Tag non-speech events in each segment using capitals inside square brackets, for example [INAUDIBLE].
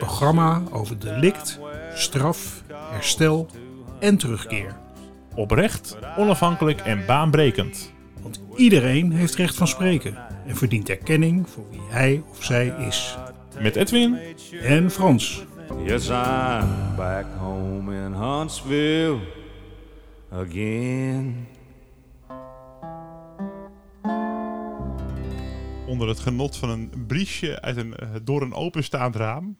programma over delict, straf, herstel en terugkeer. Oprecht, onafhankelijk en baanbrekend. Want iedereen heeft recht van spreken en verdient erkenning voor wie hij of zij is. Met Edwin En Frans. Yes, I'm back home in Huntsville again. onder het genot van een briesje uit een, eh, door een openstaand raam.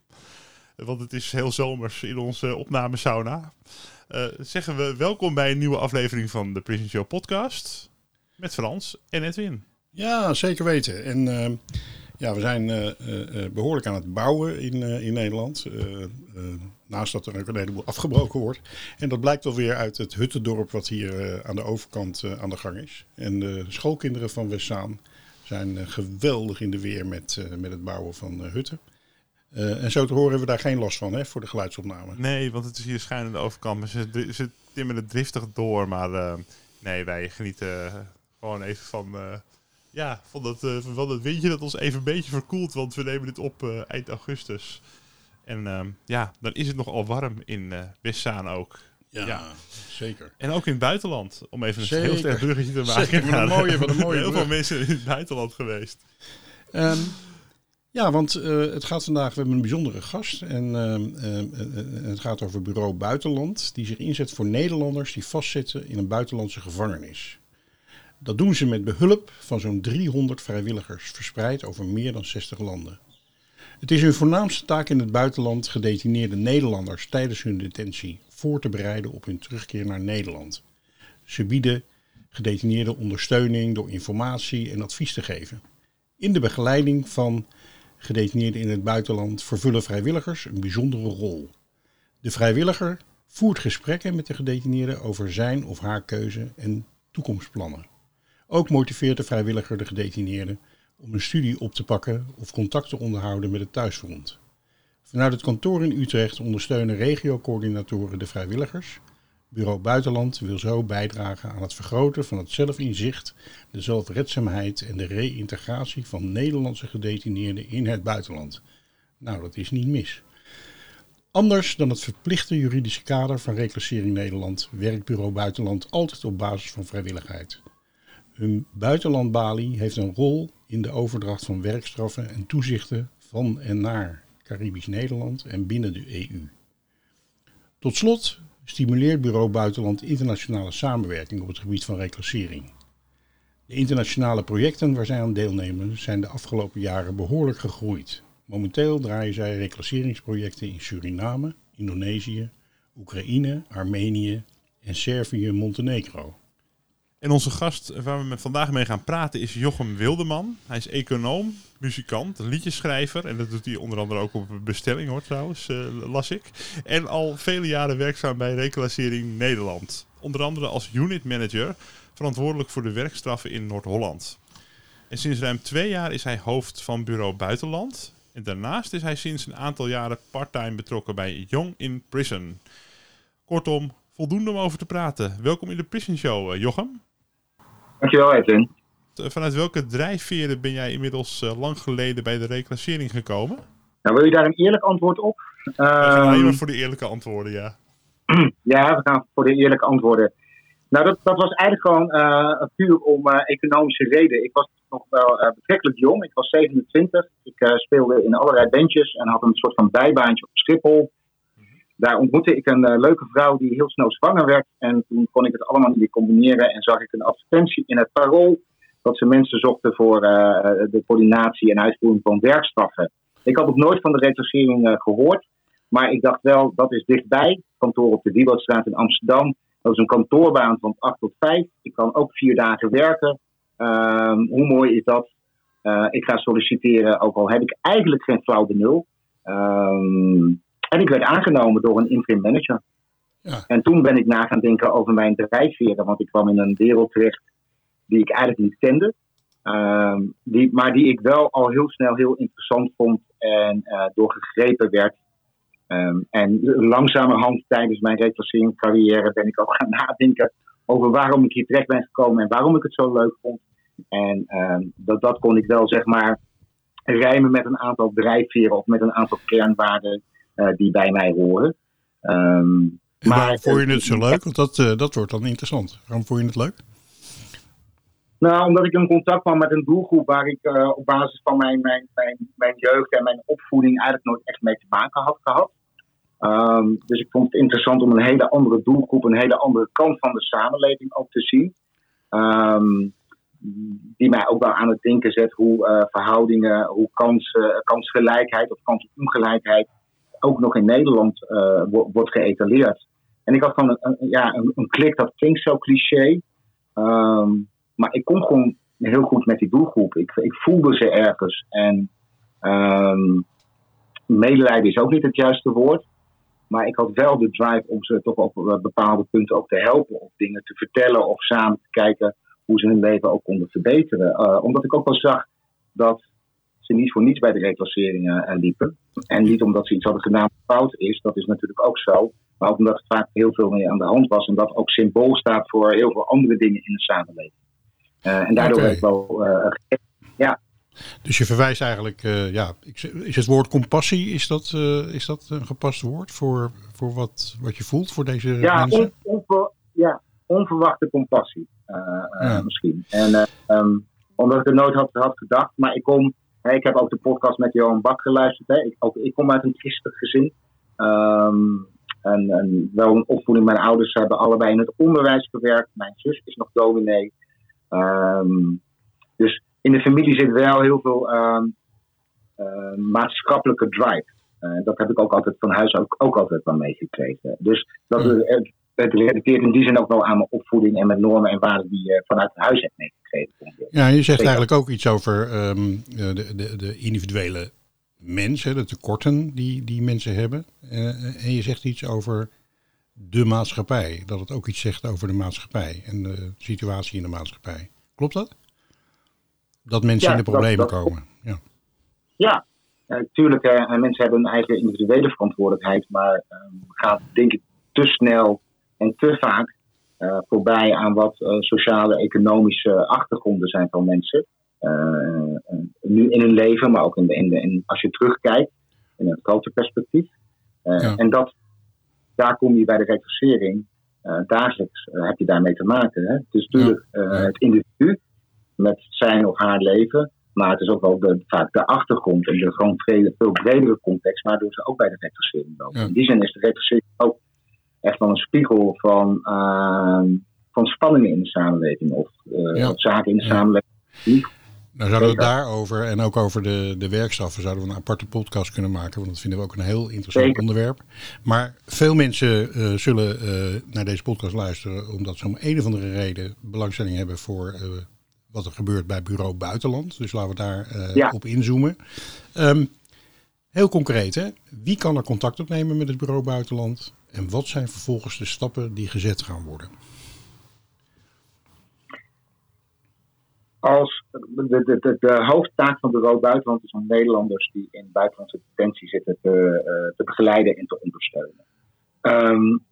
Want het is heel zomers in onze opnamesauna. Eh zeggen we welkom bij een nieuwe aflevering van de Prison Show podcast. Met Frans en Edwin. Ja, zeker weten. En eh, ja, we zijn eh, eh, eh, behoorlijk aan het bouwen in, in Nederland. Naast dat er ook een heleboel afgebroken wordt. En dat blijkt alweer uit het Huttendorp wat hier aan de overkant aan de gang is. En de schoolkinderen van Westzaan zijn geweldig in de weer met, met het bouwen van hutten. Eh, en zo te horen hebben we daar geen last van hè, voor de geluidsopname. Nee, want het is hier schuin aan de overkant. Maar ze, ze timmeren driftig door. Maar eh, nee, wij genieten gewoon even van, eh, ja, van, dat, van het windje dat ons even een beetje verkoelt. Want we nemen dit op eind augustus. En ehm, ja, dan is het nogal warm in Westzaan ook. Ja, Ja. zeker. En ook in het buitenland. Om even een Zeker. heel sterk bruggetje te maken. Zeker, een mooie- wat een mooie [LAUGHS] Heel veel mensen in het buitenland geweest. Ehm, ja, want eh, het gaat vandaag, we hebben een bijzondere gast. En eh, eh, het gaat over Bureau Buitenland, die zich inzet voor Nederlanders die vastzitten in een buitenlandse gevangenis. Dat doen ze met behulp van zo'n 300 vrijwilligers, verspreid over meer dan 60 landen. Het is hun voornaamste taak in het buitenland gedetineerde Nederlanders tijdens hun detentie voor te bereiden op hun terugkeer naar Nederland. Ze bieden gedetineerden ondersteuning door informatie en advies te geven. In de begeleiding van gedetineerden in het buitenland vervullen vrijwilligers een bijzondere rol. De vrijwilliger voert gesprekken met de gedetineerde over zijn of haar keuze en toekomstplannen. Ook motiveert de vrijwilliger de gedetineerde om een studie op te pakken of contact te onderhouden met het thuisfront. Vanuit het kantoor in Utrecht ondersteunen regiocoördinatoren de vrijwilligers. Bureau Buitenland wil zo bijdragen aan het vergroten van het zelfinzicht de zelfredzaamheid en de reïntegratie van Nederlandse gedetineerden in het buitenland. Nou, dat is niet mis. Anders dan het verplichte juridische kader van Reclassering Nederland werkt Bureau Buitenland altijd op basis van vrijwilligheid. Hun buitenlandbalie heeft een rol in de overdracht van werkstraffen en toezichten van en naar Caribisch Nederland en binnen de EU. Tot slot stimuleert Bureau Buitenland internationale samenwerking op het gebied van reclassering. De internationale projecten waar zij aan deelnemen zijn de afgelopen jaren behoorlijk gegroeid. Momenteel draaien zij reclasseringsprojecten in Suriname, Indonesië, Oekraïne, Armenië en Servië-Montenegro. En onze gast waar we vandaag mee gaan praten is Jochem Wildeman. Hij is econoom, muzikant, liedjeschrijver. En dat doet hij onder andere ook op bestelling hoor trouwens, eh, las ik. En al vele jaren werkzaam bij Reclassering Nederland. Onder andere als unit manager, verantwoordelijk voor de werkstraffen in Noord-Holland. En sinds ruim twee jaar is hij hoofd van bureau Buitenland. En daarnaast is hij sinds een aantal jaren parttime betrokken bij Young in Prison. Kortom, voldoende om over te praten. Welkom in de Prison Show, eh, Jochem. Dankjewel, Edwin. Eh, Vanuit welke drijfveren ben jij inmiddels eh, lang geleden bij de reclassering gekomen? Nou, wil je daar een eerlijk antwoord op? We gaan Ehm, alleen maar voor de eerlijke antwoorden, ja. [CLEARS THROAT] Ja, we gaan voor de eerlijke antwoorden. Nou, dat, dat was eigenlijk gewoon eh, puur om economische reden. Ik was nog wel eh, betrekkelijk jong. Ik was 27. Ik speelde in allerlei bandjes en had een soort van bijbaantje op Schiphol. Daar ontmoette ik een eh, leuke vrouw die heel snel zwanger werd. En toen kon ik het allemaal meer combineren. En zag ik een advertentie in het parool dat ze mensen zochten voor eh, de coördinatie en uitvoering van werkstraffen. Ik had ook nooit van de reclassering eh, gehoord. Maar ik dacht wel, dat is dichtbij. Kantoor op de Wieboudstraat in Amsterdam. Dat is een kantoorbaan van 8 tot 5. Ik kan ook vier dagen werken. Ehm, hoe mooi is dat? Eh, ik ga solliciteren, ook al heb ik eigenlijk geen flauw benul. Ehm, en ik werd aangenomen door een interim manager. Ja. En toen ben ik na gaan denken over mijn drijfveren, want ik kwam in een wereld terecht die ik eigenlijk niet kende. Ehm, die, maar die ik wel al heel snel heel interessant vond en uh, doorgegrepen werd. Um, en langzamerhand tijdens mijn reclasseringscarrière ben ik ook [LAUGHS] gaan nadenken over waarom ik hier terecht ben gekomen en waarom ik het zo leuk vond. En um, dat, dat kon ik wel zeg maar rijmen met een aantal drijfveren of met een aantal kernwaarden die bij mij horen. Um, maar waarom vond je het zo leuk? Want dat, uh, dat wordt dan interessant. Waarom vond je het leuk? Nou, omdat ik in contact kwam met een doelgroep waar ik uh, op basis van mijn, mijn, mijn, mijn jeugd en mijn opvoeding eigenlijk nooit echt mee te maken had gehad. Um, dus ik vond het interessant om een hele andere doelgroep, een hele andere kant van de samenleving ook te zien. Um, die mij ook wel aan het denken zet hoe uh, verhoudingen, hoe kansen, kansgelijkheid of kansongelijkheid ook nog in Nederland uh, wordt geëtaleerd. En ik had gewoon een, ja, een, een, klik, dat klinkt zo cliché. Um, maar ik kon gewoon heel goed met die doelgroep. Ik, ik voelde ze ergens. En um, medelijden is ook niet het juiste woord. Maar ik had wel de drive om ze toch op bepaalde punten ook te helpen. Of dingen te vertellen. Of samen te kijken hoe ze hun leven ook konden verbeteren. Uh, omdat ik ook wel zag dat ze niet voor niets bij de reclasseringen uh, liepen. En niet omdat ze iets hadden gedaan wat fout is. Dat is natuurlijk ook zo. Maar ook omdat er vaak heel veel mee aan de hand was. En dat ook symbool staat voor heel veel andere dingen in de samenleving. Uh, en daardoor okay. wel. Uh, ja. Dus je verwijst eigenlijk, uh, ja, is het woord compassie, is dat, is dat een gepast woord voor, voor wat, wat je voelt voor deze ja, mensen? On, onver, ja, onverwachte compassie ja. misschien. En um, omdat ik er nooit had, had gedacht, maar ik kom, ik heb ook de podcast met Johan Bak geluisterd. Hè. Ik, ook, ik kom uit een christelijk gezin. Um, en, en wel een opvoeding, mijn ouders hebben allebei in het onderwijs gewerkt. Mijn zus is nog dominee. Um, dus in de familie zit wel heel veel um, uh, maatschappelijke drive. Uh, dat heb ik ook altijd van huis ook, ook altijd wel meegekregen. Dus dat, mm. het, het relateert in die zin ook wel aan mijn opvoeding en mijn normen en waarden die je vanuit huis hebt meegekregen. Ja, je zegt eigenlijk ook iets over um, de, de, de individuele mens, hè, de tekorten die, die mensen hebben. Uh, en je zegt iets over de maatschappij. Dat het ook iets zegt over de maatschappij en de situatie in de maatschappij. Klopt dat? Dat mensen ja, in de problemen dat, dat, komen. Ja, ja natuurlijk. Uh, mensen hebben een eigen individuele verantwoordelijkheid. Maar uh, gaat denk ik te snel en te vaak uh, voorbij aan wat sociale, economische achtergronden zijn van mensen. nu in hun leven, maar ook in de, in de, in, als je terugkijkt in een groter perspectief. Ja. En dat daar kom je bij de reclassering. Dagelijks heb je daarmee te maken. Hè? Het is natuurlijk ja. het individu met zijn of haar leven. Maar het is ook wel de, vaak de achtergrond en de gewoon vrede, veel bredere context. Waardoor ze ook bij de reclassering lopen. Ja. In die zin is de reclassering ook echt wel een spiegel van, van spanningen in de samenleving. Of ja. zaken in de samenleving nou zouden we daarover en ook over de, de werkstraffen zouden we een aparte podcast kunnen maken. Want dat vinden we ook een heel interessant Zeker. onderwerp. Maar veel mensen uh, zullen uh, naar deze podcast luisteren omdat ze om een of andere reden belangstelling hebben voor uh, wat er gebeurt bij Bureau Buitenland. Dus laten we daar ja. op inzoomen. Um, heel concreet, hè? wie kan er contact opnemen met het Bureau Buitenland? En wat zijn vervolgens de stappen die gezet gaan worden? als de, de, de, de, hoofdtaak van Bureau Buitenland is om Nederlanders die in buitenlandse detentie zitten te, uh, te begeleiden en te ondersteunen. Um,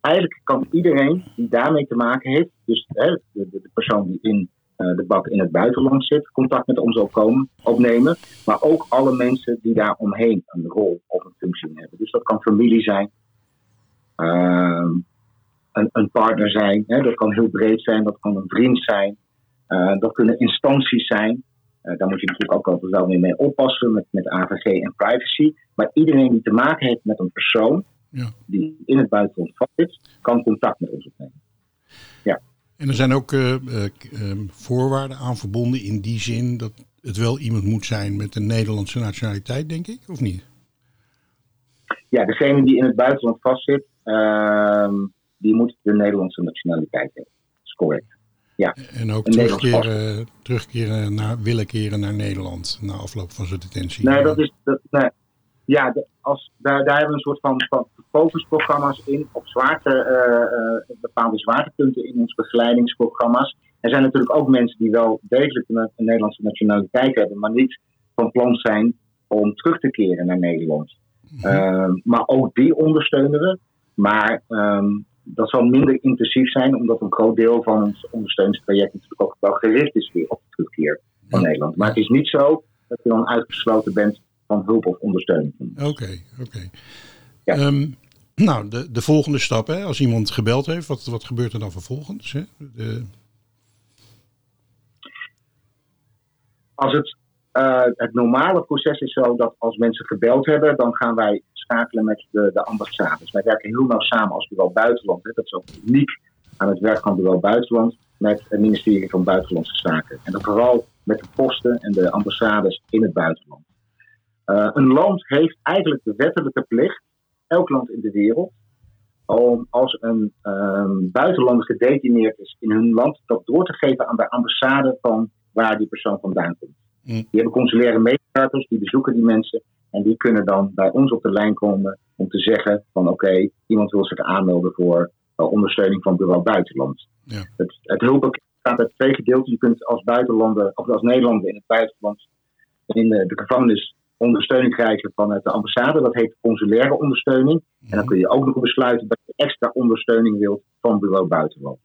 eigenlijk kan iedereen die daarmee te maken heeft, dus hè, de, de, persoon die in uh, de bak in het buitenland zit, contact met ons komen, opnemen. Maar ook alle mensen die daar omheen een rol of een functie hebben. Dus dat kan familie zijn, een, een, partner zijn, hè, dat kan heel breed zijn, dat kan een vriend zijn. Uh, dat kunnen instanties zijn. Uh, daar moet je natuurlijk ook altijd wel mee oppassen met, met AVG en privacy. Maar iedereen die te maken heeft met een persoon ja. die in het buitenland vastzit, kan contact met ons opnemen. Ja. En er zijn ook uh, voorwaarden aan verbonden in die zin dat het wel iemand moet zijn met een Nederlandse nationaliteit, denk ik, of niet? Ja, degene die in het buitenland vastzit, ehm, die moet de Nederlandse nationaliteit hebben. Dat is correct. Ja. En ook terugkeren, terugkeren naar, willen keren naar Nederland na afloop van zijn detentie. Nee, dat is, dat, nee, ja, als, daar, daar hebben we een soort van, van focusprogramma's in op zwaarte, eh, eh, bepaalde zwaartepunten in ons begeleidingsprogramma's. Er zijn natuurlijk ook mensen die wel degelijk een, een Nederlandse nationaliteit hebben, maar niet van plan zijn om terug te keren naar Nederland. Ehm, maar ook die ondersteunen we. Maar ehm, dat zal minder intensief zijn, omdat een groot deel van ons ondersteuningstraject natuurlijk ook wel gericht is weer op de terugkeer van Ja. Nederland. Maar het is niet zo dat je dan uitgesloten bent van hulp of ondersteuning. Oké, oké. Ja. Ehm, nou, de, de volgende stap, hè, als iemand gebeld heeft, wat, wat gebeurt er dan vervolgens? Hè? De, Als het, eh, het normale proces is zo dat als mensen gebeld hebben, dan gaan wij schakelen met de, de ambassades. Wij werken heel nauw samen als bureau buitenland. Hè. Dat is ook uniek aan het werk van bureau buitenland met het ministerie van Buitenlandse Zaken. En dan vooral met de posten en de ambassades in het buitenland. Eh, een land heeft eigenlijk de wettelijke plicht, elk land in de wereld, om als een ehm, buitenlander gedetineerd is in hun land, dat door te geven aan de ambassade van waar die persoon vandaan komt. Mm. Die hebben consulaire medewerkers, die bezoeken die mensen en die kunnen dan bij ons op de lijn komen om te zeggen van oké, iemand wil zich aanmelden voor eh, ondersteuning van bureau buitenland. Ja. Het, het hulppakket bestaat uit twee gedeelten. Je kunt als buitenlander of als Nederlander in het buitenland in de, de gevangenis ondersteuning krijgen vanuit de ambassade. Dat heet consulaire ondersteuning. En dan kun je ook nog besluiten dat je extra ondersteuning wilt van bureau buitenland.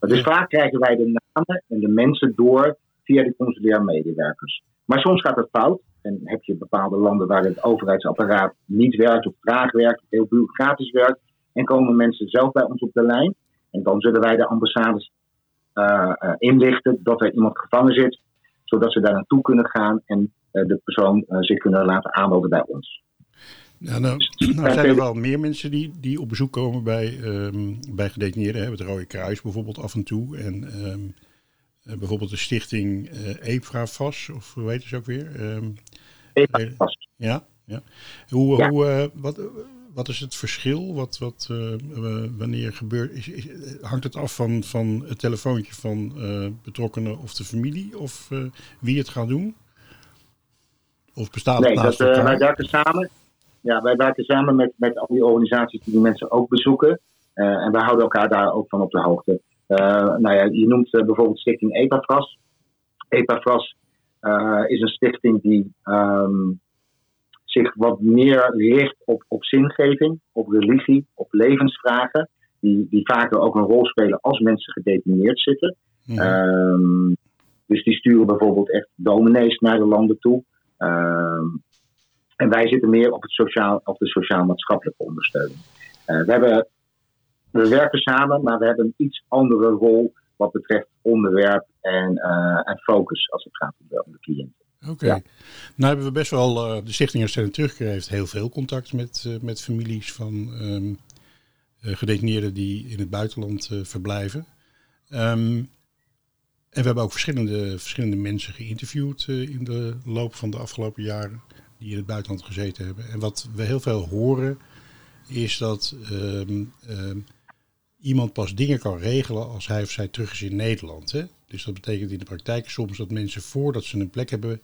Dus Ja. vaak krijgen wij de namen en de mensen door via de consulaire medewerkers. Maar soms gaat het fout. En heb je bepaalde landen waar het overheidsapparaat niet werkt of traag werkt, of heel bureaucratisch werkt. En komen mensen zelf bij ons op de lijn. En dan zullen wij de ambassades eh, eh, inlichten dat er iemand gevangen zit. Zodat ze daar naartoe kunnen gaan en eh, de persoon zich kunnen laten aanmelden bij ons. nou, [CLEARS THROAT] nou zijn er wel meer mensen die, die op bezoek komen bij, ehm, bij gedetineerden. Hè? Het Rode Kruis bijvoorbeeld af en toe. En ehm, eh, bijvoorbeeld de stichting eh EPRA-VAS, of hoe heet ze ook weer? Vast. Ja, ja. Hoe, Ja. Hoe, eh, wat, eh, wat is het verschil? Wat, wat, eh, eh, wanneer gebeurt? Is, is- hangt het af van, van het telefoontje van eh, betrokkenen of de familie? Of eh, wie het gaat doen? Of bestaat het Nee, naast dat, eh, wij werken samen. Ja, wij werken samen met, met al die organisaties die die mensen ook bezoeken. Eh, en wij houden elkaar daar ook van op de hoogte. Eh, nou ja, je noemt eh, bijvoorbeeld Stichting EPAFRAS. EPAFRAS eh, is een stichting die ehm, zich wat meer richt op, op zingeving, op religie, op levensvragen. Die, die vaker ook een rol spelen als mensen gedetineerd zitten. Mhm. Ehm, dus die sturen bijvoorbeeld echt dominees naar de landen toe. Ehm, en wij zitten meer op, het sociaal, op de sociaal-maatschappelijke ondersteuning. We, hebben, we werken samen, maar we hebben een iets andere rol wat betreft onderwerp en, eh, en focus als het gaat om de, cliënten. Oké. ja. Nou hebben we best wel, eh, de Stichting Herstellen Terugkeer heeft heel veel contact met, eh, met families van ehm, eh, gedetineerden die in het buitenland eh, verblijven. Ehm, en we hebben ook verschillende, verschillende mensen geïnterviewd eh, in de loop van de afgelopen jaren die in het buitenland gezeten hebben. En wat we heel veel horen is dat ehm, ehm, iemand pas dingen kan regelen als hij of zij terug is in Nederland. Hè? Dus dat betekent in de praktijk soms dat mensen voordat ze een plek hebben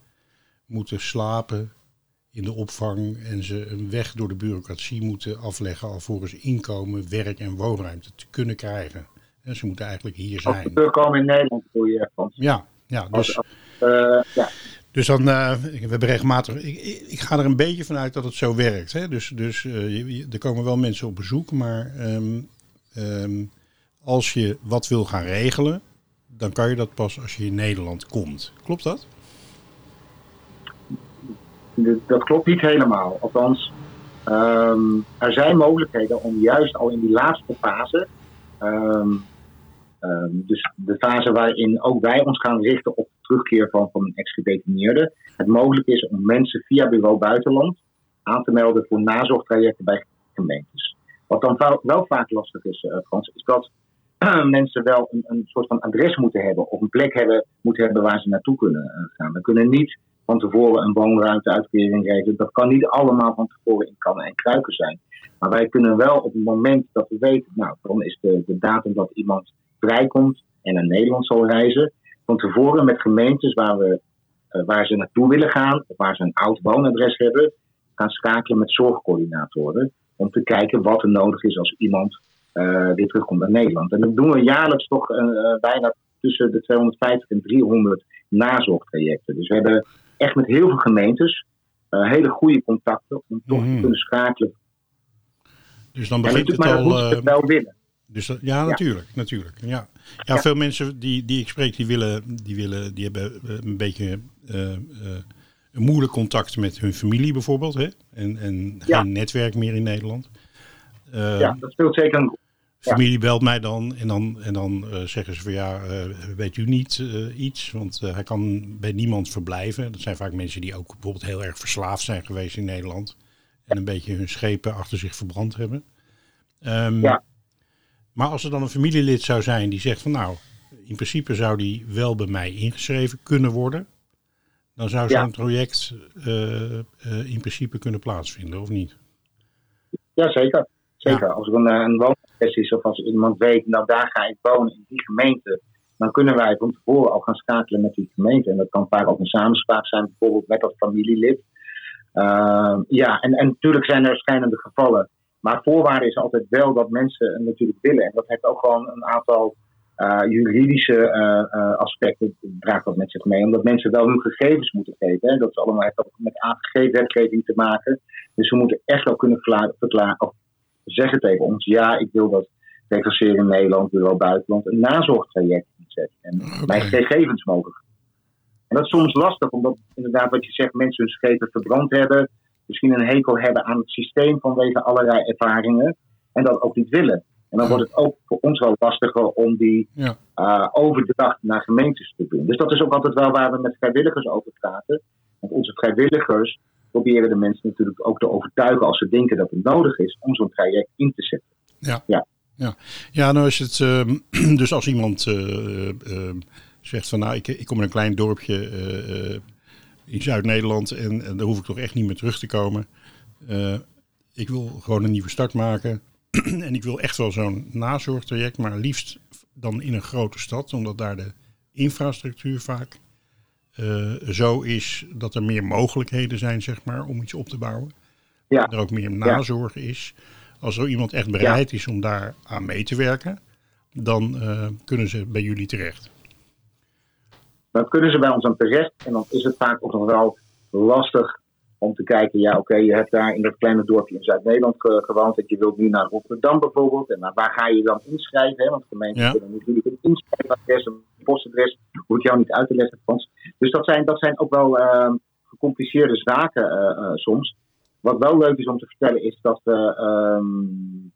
moeten slapen in de opvang en ze een weg door de bureaucratie moeten afleggen alvorens inkomen, werk en woonruimte te kunnen krijgen. En ze moeten eigenlijk hier zijn. terugkomen in Nederland, voor je. Ja, ja dus, als, eh, ja, dus dan, eh, we hebben regelmatig, ik, ik, ga er een beetje vanuit dat het zo werkt. Hè? Dus, dus eh, je- je- er komen wel mensen op bezoek, maar ehm, ehm, als je wat wil gaan regelen, dan kan je dat pas als je in Nederland komt. Klopt dat? Dat klopt niet helemaal. Althans, ehm, er zijn mogelijkheden om juist al in die laatste fase, ehm, dus de fase waarin ook wij ons gaan richten op terugkeer van, van een ex-gedetineerde, het mogelijk is om mensen via bureau buitenland aan te melden voor nazorgtrajecten bij gemeentes. Wat dan wel vaak lastig is, eh, Frans, is dat mensen wel een, een soort van adres moeten hebben of een plek hebben, moeten hebben waar ze naartoe kunnen eh, gaan. We kunnen niet van tevoren een woonruimteuitkering regelen. Dat kan niet allemaal van tevoren in kannen en kruiken zijn. Maar wij kunnen wel op het moment dat we weten, nou, dan is de, de datum dat iemand vrijkomt en naar Nederland zal reizen, van tevoren met gemeentes waar, we, eh, waar ze naartoe willen gaan, of waar ze een oud woonadres hebben, gaan schakelen met zorgcoördinatoren. Om te kijken wat er nodig is als iemand uh, weer terugkomt naar Nederland. En dat doen we jaarlijks toch uh, bijna tussen de 250 en 300 nazorgtrajecten. Dus we hebben echt met heel veel gemeentes uh, hele goede contacten om toch Mhm. te kunnen schakelen. Dus dan begint het maar al. eh, het wel willen. Dus dat- ja, natuurlijk, natuurlijk. Ja, ja, veel mensen die, die ik spreek, die willen, die willen, die hebben eh, een beetje eh, eh, moeilijk contact met hun familie bijvoorbeeld, hè? En, en Ja. geen netwerk meer in Nederland. Eh, ja, dat speelt zeker een Familie belt mij dan en dan, en dan eh, zeggen ze van ja, eh, weet u niet eh, iets? Want hij kan bij niemand verblijven. Dat zijn vaak mensen die ook bijvoorbeeld heel erg verslaafd zijn geweest in Nederland. En een beetje hun schepen achter zich verbrand hebben. Ehm, Ja. Maar als er dan een familielid zou zijn die zegt van nou, in principe zou die wel bij mij ingeschreven kunnen worden. Dan zou Ja. zo'n project eh, eh, in principe kunnen plaatsvinden, of niet? Ja, zeker. Zeker. Als er een, eh, een woonadres is of als iemand weet, nou daar ga ik wonen in die gemeente, dan kunnen wij van tevoren al gaan schakelen met die gemeente. En dat kan vaak ook een samenspraak zijn, bijvoorbeeld met dat familielid. Uh, ja, en, en natuurlijk zijn er schijnende gevallen. Maar voorwaarde is altijd wel dat mensen het natuurlijk willen. En dat heeft ook gewoon een aantal juridische uh, aspecten, draagt dat met zich mee. Omdat mensen wel hun gegevens moeten geven. Hè. Dat is allemaal, heeft ook met AVG-wetgeving te maken. Dus we moeten echt ook kunnen verklaren, of zeggen tegen ons: ja, ik wil dat reclasseren in Nederland, bureau buitenland, een nazorgtraject inzetten. En okay. mijn gegevens mogen. En dat is soms lastig, omdat inderdaad wat je zegt, mensen hun schepen verbrand hebben, misschien een hekel hebben aan het systeem vanwege allerlei ervaringen, en dat ook niet willen. En dan wordt het ook voor ons wel lastiger om die ja. uh, overdracht naar gemeentes te doen. Dus dat is ook altijd wel waar we met vrijwilligers over praten. Want onze vrijwilligers proberen de mensen natuurlijk ook te overtuigen als ze denken dat het nodig is om zo'n traject in te zetten. Ja, ja. ja. ja nou is het uh, [CLEARS THROAT] dus als iemand uh, uh, zegt van nou ik, ik kom in een klein dorpje in Zuid-Nederland en, en daar hoef ik toch echt niet meer terug te komen. Ik wil gewoon een nieuwe start maken [CLEARS THROAT] en ik wil echt wel zo'n nazorgtraject, maar liefst dan in een grote stad, omdat daar de infrastructuur vaak uh, zo is dat er meer mogelijkheden zijn, zeg maar, om iets op te bouwen. Ja. Er ook meer nazorg is. Als er iemand echt bereid ja. is om daar aan mee te werken, dan uh, kunnen ze bij jullie terecht. Dan kunnen ze bij ons aan terecht en dan is het vaak ook nog wel lastig om te kijken, ja oké, okay, je hebt daar in dat kleine dorpje in Zuid-Nederland ge gewoond en je wilt nu naar Rotterdam bijvoorbeeld. En nou, waar ga je dan inschrijven? Hè? Want gemeenten ja. kunnen natuurlijk een inschrijfadres, een postadres, hoef ik jou niet uit te leggen Frans. Dus dat zijn, dat zijn ook wel uh, gecompliceerde zaken uh, uh, soms. Wat wel leuk is om te vertellen is dat we um,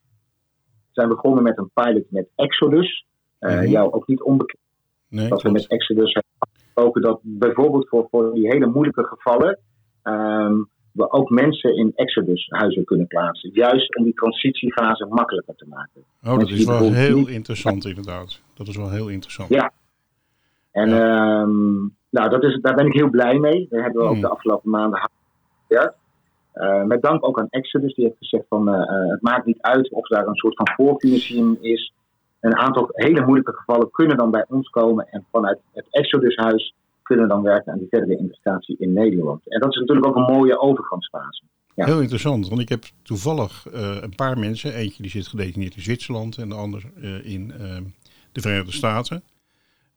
zijn begonnen met een pilot met Exodus. Mm -hmm. Jou ook niet onbekend. Nee, dat we met Exodus hebben afgesproken dat bijvoorbeeld voor, voor die hele moeilijke gevallen um, we ook mensen in Exodus-huizen kunnen plaatsen. Juist om die transitiefase makkelijker te maken. Oh, dat is wel heel interessant inderdaad. Dat is wel heel interessant. Ja. En ja. Um, nou, dat is, daar ben ik heel blij mee. Daar hebben we hmm. ook de afgelopen maanden hard gewerkt. Uh, met dank ook aan Exodus, die heeft gezegd van uh, uh, het maakt niet uit of daar een soort van voorfinanciering is. Een aantal hele moeilijke gevallen kunnen dan bij ons komen en vanuit het Exodus-huis kunnen dan werken aan die verdere integratie in Nederland. En dat is natuurlijk ook een mooie overgangsfase. Ja. Heel interessant, want ik heb toevallig uh, een paar mensen, eentje die zit gedetineerd in Zwitserland en de ander uh, in uh, de Verenigde Staten.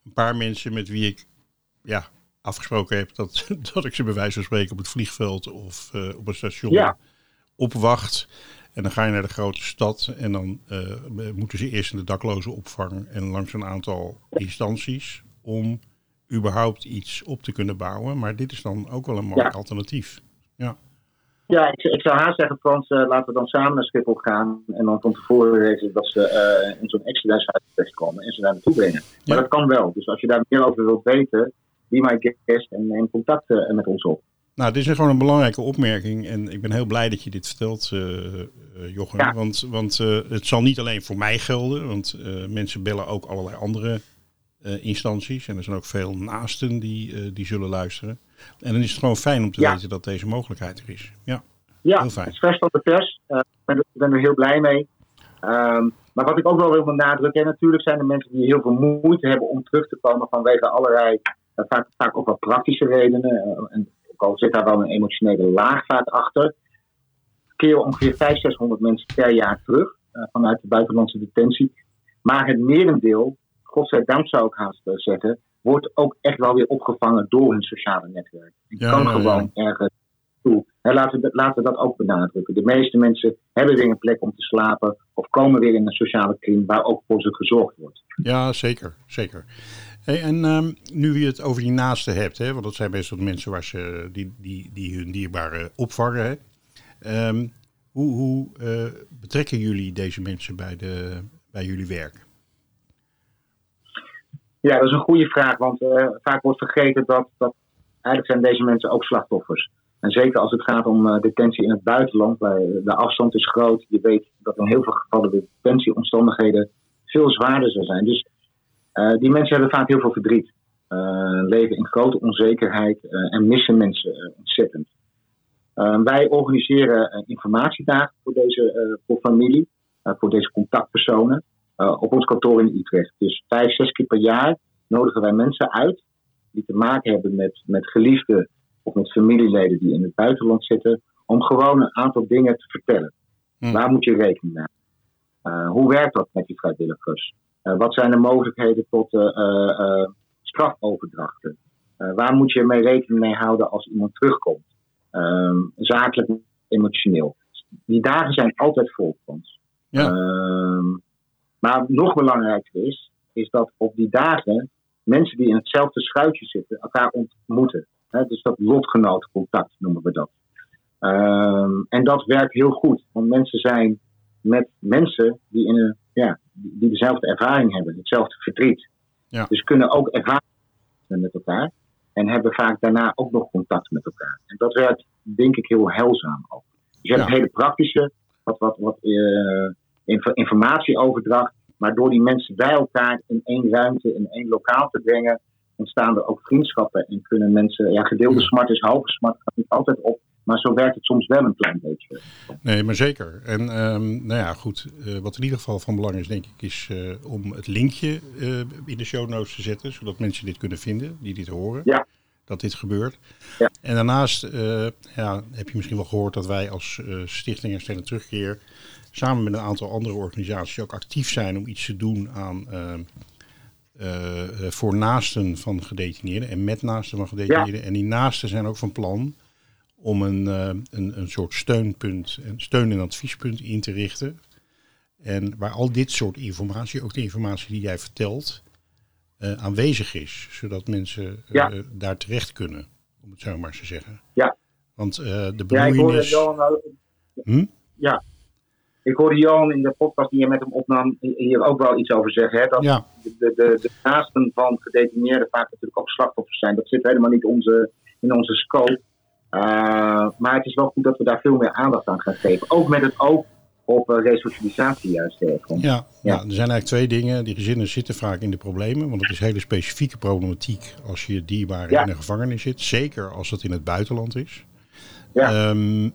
Een paar mensen met wie ik ja, afgesproken heb dat, [LAUGHS] dat ik ze bij wijze van spreken op het vliegveld of uh, op een station ja. opwacht. En dan ga je naar de grote stad en dan moeten ze eerst in de dakloze opvang en langs een aantal instanties om überhaupt iets op te kunnen bouwen. Maar dit is dan ook wel een mooi ja. alternatief. Ja, ja ik, ik zou haast zeggen, Frans, uh, laten we dan samen naar Schiphol gaan. En dan van tevoren weten dat ze uh, in zo'n extra terechtkomen en ze daar naartoe brengen. Maar ja. dat kan wel. Dus als je daar meer over wilt weten, be my guest en neem contact uh, met ons op. Nou, dit is gewoon een belangrijke opmerking. En ik ben heel blij dat je dit vertelt, Jochem. Ja. Want, want het zal niet alleen voor mij gelden. Want mensen bellen ook allerlei andere uh, instanties. En er zijn ook veel naasten die, uh, die zullen luisteren. En dan is het gewoon fijn om te ja. weten dat deze mogelijkheid er is. Ja, ja heel fijn. het is vers van de pers. Uh, ik ben er heel blij mee. Um, maar wat ik ook wel wil benadrukken, en natuurlijk zijn er mensen die heel veel moeite hebben om terug te komen vanwege allerlei, vaak, vaak ook wel praktische redenen. en ook al zit daar wel een emotionele laag vaak achter. keren ongeveer 500, 600 mensen per jaar terug vanuit de buitenlandse detentie. Maar het merendeel, godzijdank zou ik haast zeggen, wordt ook echt wel weer opgevangen door hun sociale netwerk. Ja, kan ja, ja. gewoon ergens toe. En laten, we, laten we dat ook benadrukken. De meeste mensen hebben weer een plek om te slapen of komen weer in een sociale kring waar ook voor ze gezorgd wordt. Ja, zeker. zeker. Hey, en ehm, nu je het over die naasten hebt, hè, want dat zijn best wel mensen waar ze, die, die, die hun dierbaren opvangen. Hè. Ehm, hoe hoe eh, betrekken jullie deze mensen bij, de, bij jullie werk? Ja, dat is een goede vraag, want eh, vaak wordt vergeten dat, dat eigenlijk zijn deze mensen ook slachtoffers. En zeker als het gaat om eh, detentie in het buitenland, waar de afstand is groot. Je weet dat in heel veel gevallen de detentieomstandigheden veel zwaarder zijn. Dus eh, die mensen hebben vaak heel veel verdriet. Leven in grote onzekerheid en missen mensen ontzettend. Eh, wij organiseren informatiedagen voor deze voor familie, voor deze contactpersonen op ons kantoor in Utrecht. Dus vijf, zes keer per jaar nodigen wij mensen uit die te maken hebben met, met geliefden of met familieleden die in het buitenland zitten, om gewoon een aantal dingen te vertellen. Hm. Waar moet je rekening mee houden? Eh, hoe werkt dat met die vrijwilligers? Eh, wat zijn de mogelijkheden tot eh, eh, eh, strafoverdrachten? Eh, waar moet je mee rekening mee houden als iemand terugkomt? Ehm, zakelijk, emotioneel. Die dagen zijn altijd vol voor ons. Ja. Ehm, maar nog belangrijker is, is dat op die dagen mensen die in hetzelfde schuitje zitten elkaar ontmoeten. Hè, dus dat lotgenotencontact noemen we dat. Ehm, en dat werkt heel goed, want mensen zijn met mensen die, in een, ja, die dezelfde ervaring hebben, hetzelfde verdriet. Ja. Dus kunnen ook ervaringen met elkaar en hebben vaak daarna ook nog contact met elkaar. En dat werkt denk ik heel heilzaam ook. Dus je hebt Ja. hele praktische, wat, wat, wat eh, inf- informatieoverdracht, maar door die mensen bij elkaar in één ruimte, in één lokaal te brengen, ontstaan er ook vriendschappen en kunnen mensen, ja, gedeelde smart is halve smart, gaat niet altijd op, maar zo werkt het soms wel een klein beetje. Nee, maar zeker. En ehm, nou ja, goed. eh, wat in ieder geval van belang is, denk ik, is eh, om het linkje eh, in de show notes te zetten, zodat mensen dit kunnen vinden, die dit horen. Ja. Dat dit gebeurt. Ja. En daarnaast ja, heb je misschien wel gehoord dat wij als Stichting Herstellen Terugkeer samen met een aantal andere organisaties ook actief zijn om iets te doen aan ehm, eh, eh, voor naasten van gedetineerden en met naasten van gedetineerden. En die naasten zijn ook van plan om een, eh, een, een soort steunpunt, een steun- en adviespunt in te richten. En waar al dit soort informatie, ook de informatie die jij vertelt, aanwezig is. Zodat mensen Ja. daar terecht kunnen, om het zo maar te zeggen. Ja. Want eh, de Ja, ik hoorde bemoeienis... Johan, ook- Hm? ja. Ik hoorde Johan in de podcast die je met hem opnam hier ook wel iets over zeggen. Hè? Dat Ja, de, de, de naasten van gedetineerden vaak natuurlijk ook slachtoffers zijn. Dat zit helemaal niet onze, in onze scope. Uh, maar het is wel goed dat we daar veel meer aandacht aan gaan geven. Ook met het oog op uh, resocialisatie juist. Uh, ja, ja. ja, er zijn eigenlijk twee dingen. Die gezinnen zitten vaak in de problemen. Want het is hele specifieke problematiek als je dierbare Ja. in een gevangenis zit. Zeker als het in het buitenland is. Ja. Ehm,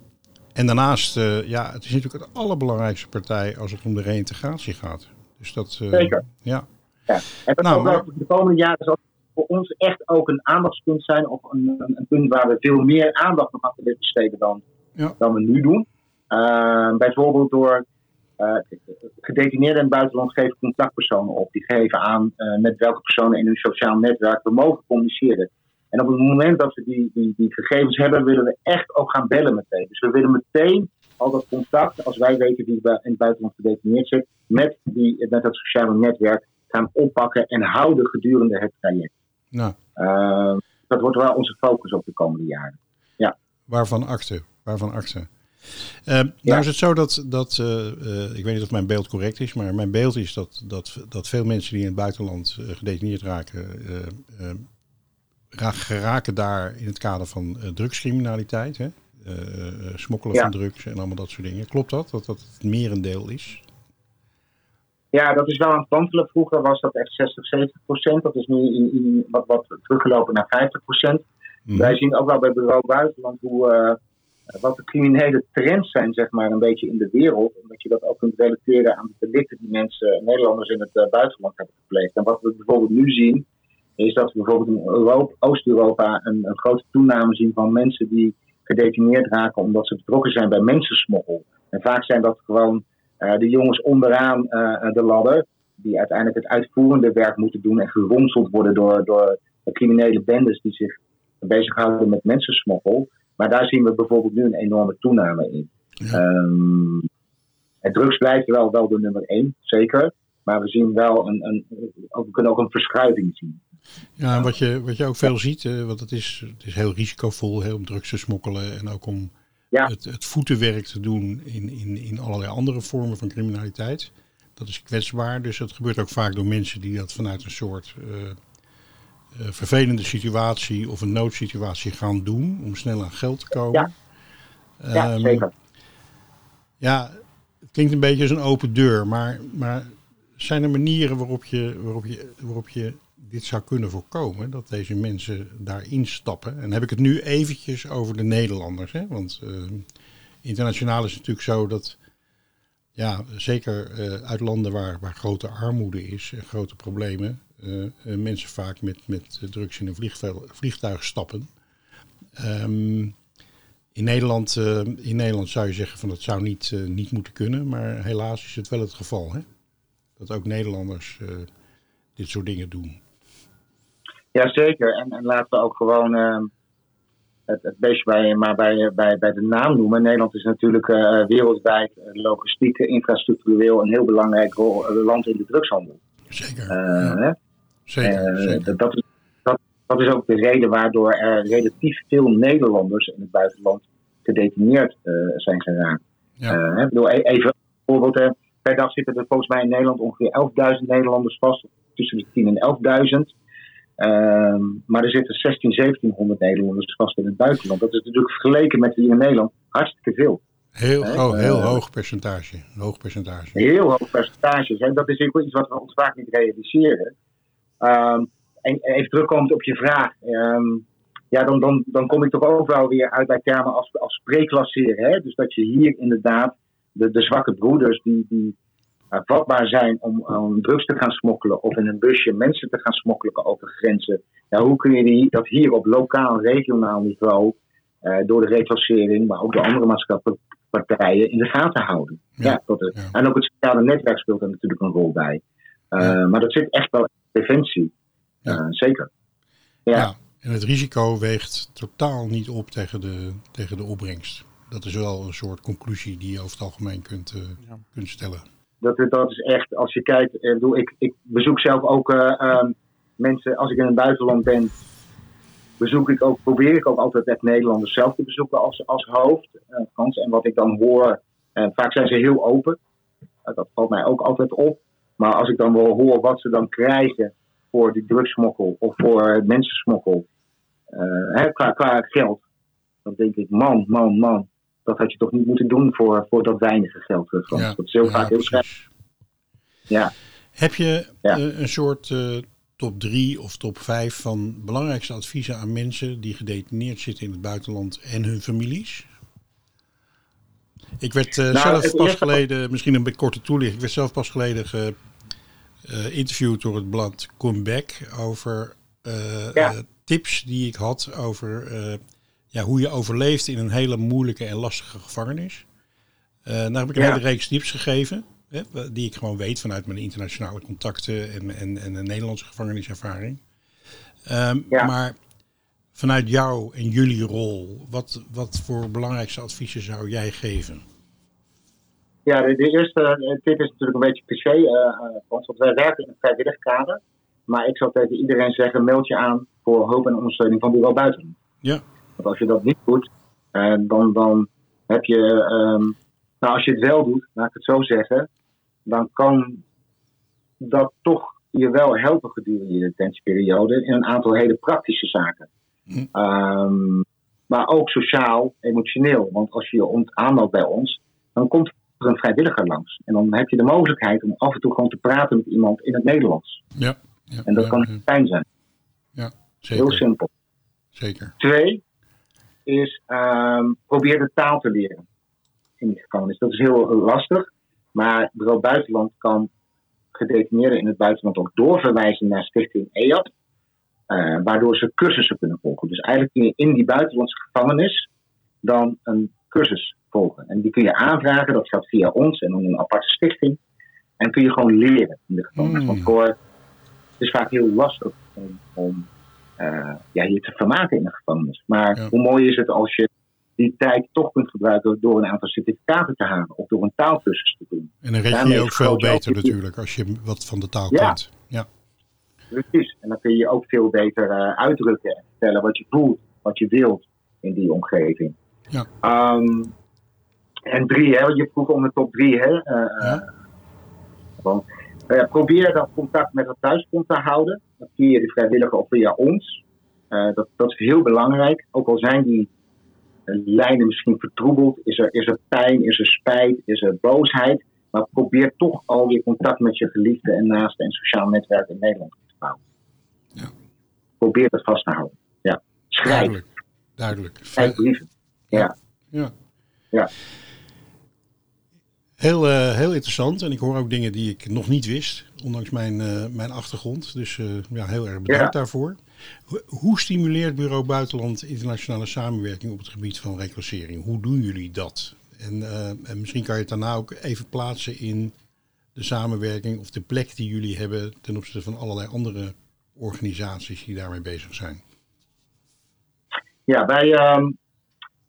en daarnaast, eh, ja, het is natuurlijk het allerbelangrijkste partij als het om de reïntegratie gaat. Dus dat, eh, Zeker. Ja, Ja. En dat Nou, maar- de komende jaren zal voor ons echt ook een aandachtspunt zijn. Of een, een, een punt waar we veel meer aandacht nog aan willen besteden dan, Ja. dan we nu doen. Uh, bijvoorbeeld door uh, gedetineerden in het buitenland geven contactpersonen op. Die geven aan uh, met welke personen in hun sociaal netwerk we mogen communiceren. En op het moment dat we die, die, die gegevens hebben, willen we echt ook gaan bellen meteen. Dus we willen meteen al dat contact, als wij weten wie in het buitenland gedetineerd zit, met, die, met dat sociale netwerk gaan oppakken en houden gedurende het traject. nou, Uh, dat wordt wel onze focus op de komende jaren. Ja. waarvan akte? Waarvan akte? Uh, nou is het zo dat, dat uh, uh, ik weet niet of mijn beeld correct is, maar mijn beeld is dat, dat, dat veel mensen die in het buitenland uh, gedetineerd raken, geraken daar in het kader van drugscriminaliteit. Hè? smokkelen ja. van drugs en allemaal dat soort dingen. Klopt dat? Dat dat het merendeel is? Ja, dat is wel aan het wantelen. Vroeger was dat echt 60, 70 procent. Dat is nu in, in wat, wat teruggelopen naar 50 procent. Mm. Wij zien ook wel bij Bureau Buitenland hoe, uh, wat de criminele trends zijn, zeg maar, een beetje in de wereld. Omdat je dat ook kunt relateren aan de delicten die mensen, Nederlanders in het uh, buitenland hebben gepleegd. En wat we bijvoorbeeld nu zien, is dat we bijvoorbeeld in Oost-Europa een, een, grote toename zien van mensen die gedetineerd raken omdat ze betrokken zijn bij mensensmokkel. En vaak zijn dat gewoon uh, de jongens onderaan uh, de ladder, die uiteindelijk het uitvoerende werk moeten doen en geronseld worden door, door criminele bendes die zich bezighouden met mensensmokkel. Maar daar zien we bijvoorbeeld nu een enorme toename in. Ja. Um, het drugs blijft wel, wel de nummer één, zeker. Maar we zien wel een, een, we kunnen ook een verschuiving zien. Ja, wat je, wat je ook veel ziet, uh, want het is, het is heel risicovol heel om drugs te smokkelen en ook om ja. het, het voetenwerk te doen in, in, in allerlei andere vormen van criminaliteit. Dat is kwetsbaar, dus dat gebeurt ook vaak door mensen die dat vanuit een soort uh, uh, vervelende situatie of een noodsituatie gaan doen om snel aan geld te komen. Ja, ja um, zeker. Ja, het klinkt een beetje als een open deur, maar, maar zijn er manieren waarop je, waarop, je, waarop je dit zou kunnen voorkomen, dat deze mensen daarin stappen? En heb ik het nu eventjes over de Nederlanders, hè? want uh, internationaal is het natuurlijk zo dat, ja, zeker uh, uit landen waar, waar grote armoede is en grote problemen, uh, mensen vaak met, met drugs in een vliegtuig stappen. Um, in Nederland, in Nederland zou je zeggen van dat zou niet, niet moeten kunnen, maar helaas is het wel het geval. Hè? Dat ook Nederlanders dit soort dingen doen. Jazeker, en, en laten we ook gewoon het, het beestje bij, maar bij, bij, bij de naam noemen. Nederland is natuurlijk wereldwijd logistiek, infrastructureel een heel belangrijk land in de drugshandel. Zeker. Ja. Zeker, zeker. Dat, is, dat is ook de reden waardoor er relatief veel Nederlanders in het buitenland gedetineerd zijn geraakt. Ja. Uh, bedoel, e-, even bijvoorbeeld, per dag zitten er volgens mij in Nederland ongeveer 11.000 Nederlanders vast, tussen de 10 en 11.000. Ehm, maar er zitten 16, 1700 Nederlanders vast in het buitenland. Dat is natuurlijk vergeleken met hier in Nederland hartstikke veel. Heel, oh, heel hoog percentage. Hoog percentage. Heel hoog percentage. Dat is iets wat we ons vaak niet realiseren. Um, en even terugkomend op je vraag. Um, ja, dan, dan, dan kom ik toch ook wel weer uit bij termen als, als preklasseren. Hè? Dus dat je hier inderdaad de, de zwakke broeders die, die vatbaar zijn om, om drugs te gaan smokkelen of in een busje mensen te gaan smokkelen over grenzen. Ja, hoe kun je die, dat hier op lokaal, regionaal niveau uh, door de reclassering, maar ook door andere maatschappelijke in de gaten houden. Ja, ja, tot het, ja. En ook het sociale netwerk speelt er natuurlijk een rol bij. Uh, ja. Maar dat zit echt wel in preventie. Ja. zeker. ja. En het risico weegt totaal niet op tegen de, tegen de opbrengst. Dat is wel een soort conclusie die je over het algemeen kunt, uh, ja. kunt stellen. Dat, dat is echt, als je kijkt, ik, ik, ik bezoek zelf ook uh, um, mensen, als ik in het buitenland ben, bezoek ik ook, probeer ik ook altijd echt Nederlanders zelf te bezoeken als, als hoofd. Uh, en wat ik dan hoor, vaak zijn ze heel open. dat valt mij ook altijd op. Maar als ik dan wel hoor wat ze dan krijgen voor die drugsmokkel of voor mensensmokkel, uh, qua, qua geld. Dan denk ik, man, man, man. Dat had je toch niet moeten doen voor, voor dat weinige geld. Ja, dat is heel ja, vaak heel slecht. Ja. Heb je ja. uh, een soort uh, top 3 of top 5 van belangrijkste adviezen aan mensen die gedetineerd zitten in het buitenland en hun families? Ik werd uh, nou, zelf pas geleden, misschien een korte toelichting, ik werd zelf pas geleden geïnterviewd door het blad Comeback over ja tips die ik had over ja, hoe je overleeft in een hele moeilijke en lastige gevangenis. Uh, daar heb ik een ja. hele reeks tips gegeven. Hè, die ik gewoon weet vanuit mijn internationale contacten en, en, en een Nederlandse gevangeniservaring. Um, ja. Maar vanuit jou en jullie rol, wat, wat voor belangrijkste adviezen zou jij geven? Ja, de, de eerste tip is natuurlijk een beetje cliché, uh, want wij werken in een vrijwillig kader. Maar ik zou tegen iedereen zeggen, meld je aan voor hulp en ondersteuning van Bureau Buitenland. Ja. Want als je dat niet doet, uh, dan, dan heb je... Um, nou, als je het wel doet, laat ik het zo zeggen, dan kan dat toch je wel helpen gedurende je detentieperiode in een aantal hele praktische zaken. Hm. Um, maar ook sociaal, emotioneel. Want als je je aanmeldt bij ons, dan komt er een vrijwilliger langs. En dan heb je de mogelijkheid om af en toe gewoon te praten met iemand in het Nederlands. Ja. ja en dat ja, kan fijn zijn. Ja, zeker. Heel simpel. Zeker. Twee is um, probeer de taal te leren in die gevangenis. Dat is heel lastig, maar bureau buitenland kan gedetineerden in het buitenland ook doorverwijzen naar stichting EAP, uh, waardoor ze cursussen kunnen volgen. Dus eigenlijk kun je in die buitenlandse gevangenis dan een cursus volgen. En die kun je aanvragen, dat gaat via ons en dan een aparte stichting. En kun je gewoon leren in de gevangenis. Hmm. Want voor, het is vaak heel lastig om, om eh, ja, je te vermaken in de gevangenis. Maar Ja. hoe mooi is het als je die tijd toch kunt gebruiken door een aantal certificaten te halen of door een taalkursus te doen. En dan red je je ook veel ook beter natuurlijk als je wat van de taal Ja. kent. Ja. Precies. En dan kun je ook veel beter eh, uitdrukken en vertellen wat je voelt, wat je wilt in die omgeving. Ja. Ehm, en drie, hè, want je vroeg om de top drie. Hè, eh, Ja. want, eh, probeer dat contact met het thuisfront te houden. Via de vrijwilliger of via ons. Eh, dat, dat is heel belangrijk. Ook al zijn die eh, lijnen misschien vertroebeld. Is er, is er pijn, is er spijt, is er boosheid. Maar probeer toch alweer contact met je geliefde en naasten en sociaal netwerk in Nederland te bouwen. Ja. Probeer dat vast te houden. Ja. Schrijf. Duidelijk. Duidelijk. Schrijf brieven. Ja. Ja. Ja. Heel, eh, heel interessant. En ik hoor ook dingen die ik nog niet wist, ondanks mijn, eh, mijn achtergrond. Dus eh, ja, heel erg bedankt Ja. daarvoor. Ho- Hoe stimuleert Bureau Buitenland internationale samenwerking op het gebied van reclassering? Hoe doen jullie dat? En, en misschien kan je het daarna ook even plaatsen in de samenwerking of de plek die jullie hebben ten opzichte van allerlei andere organisaties die daarmee bezig zijn. Ja, wij, ehm,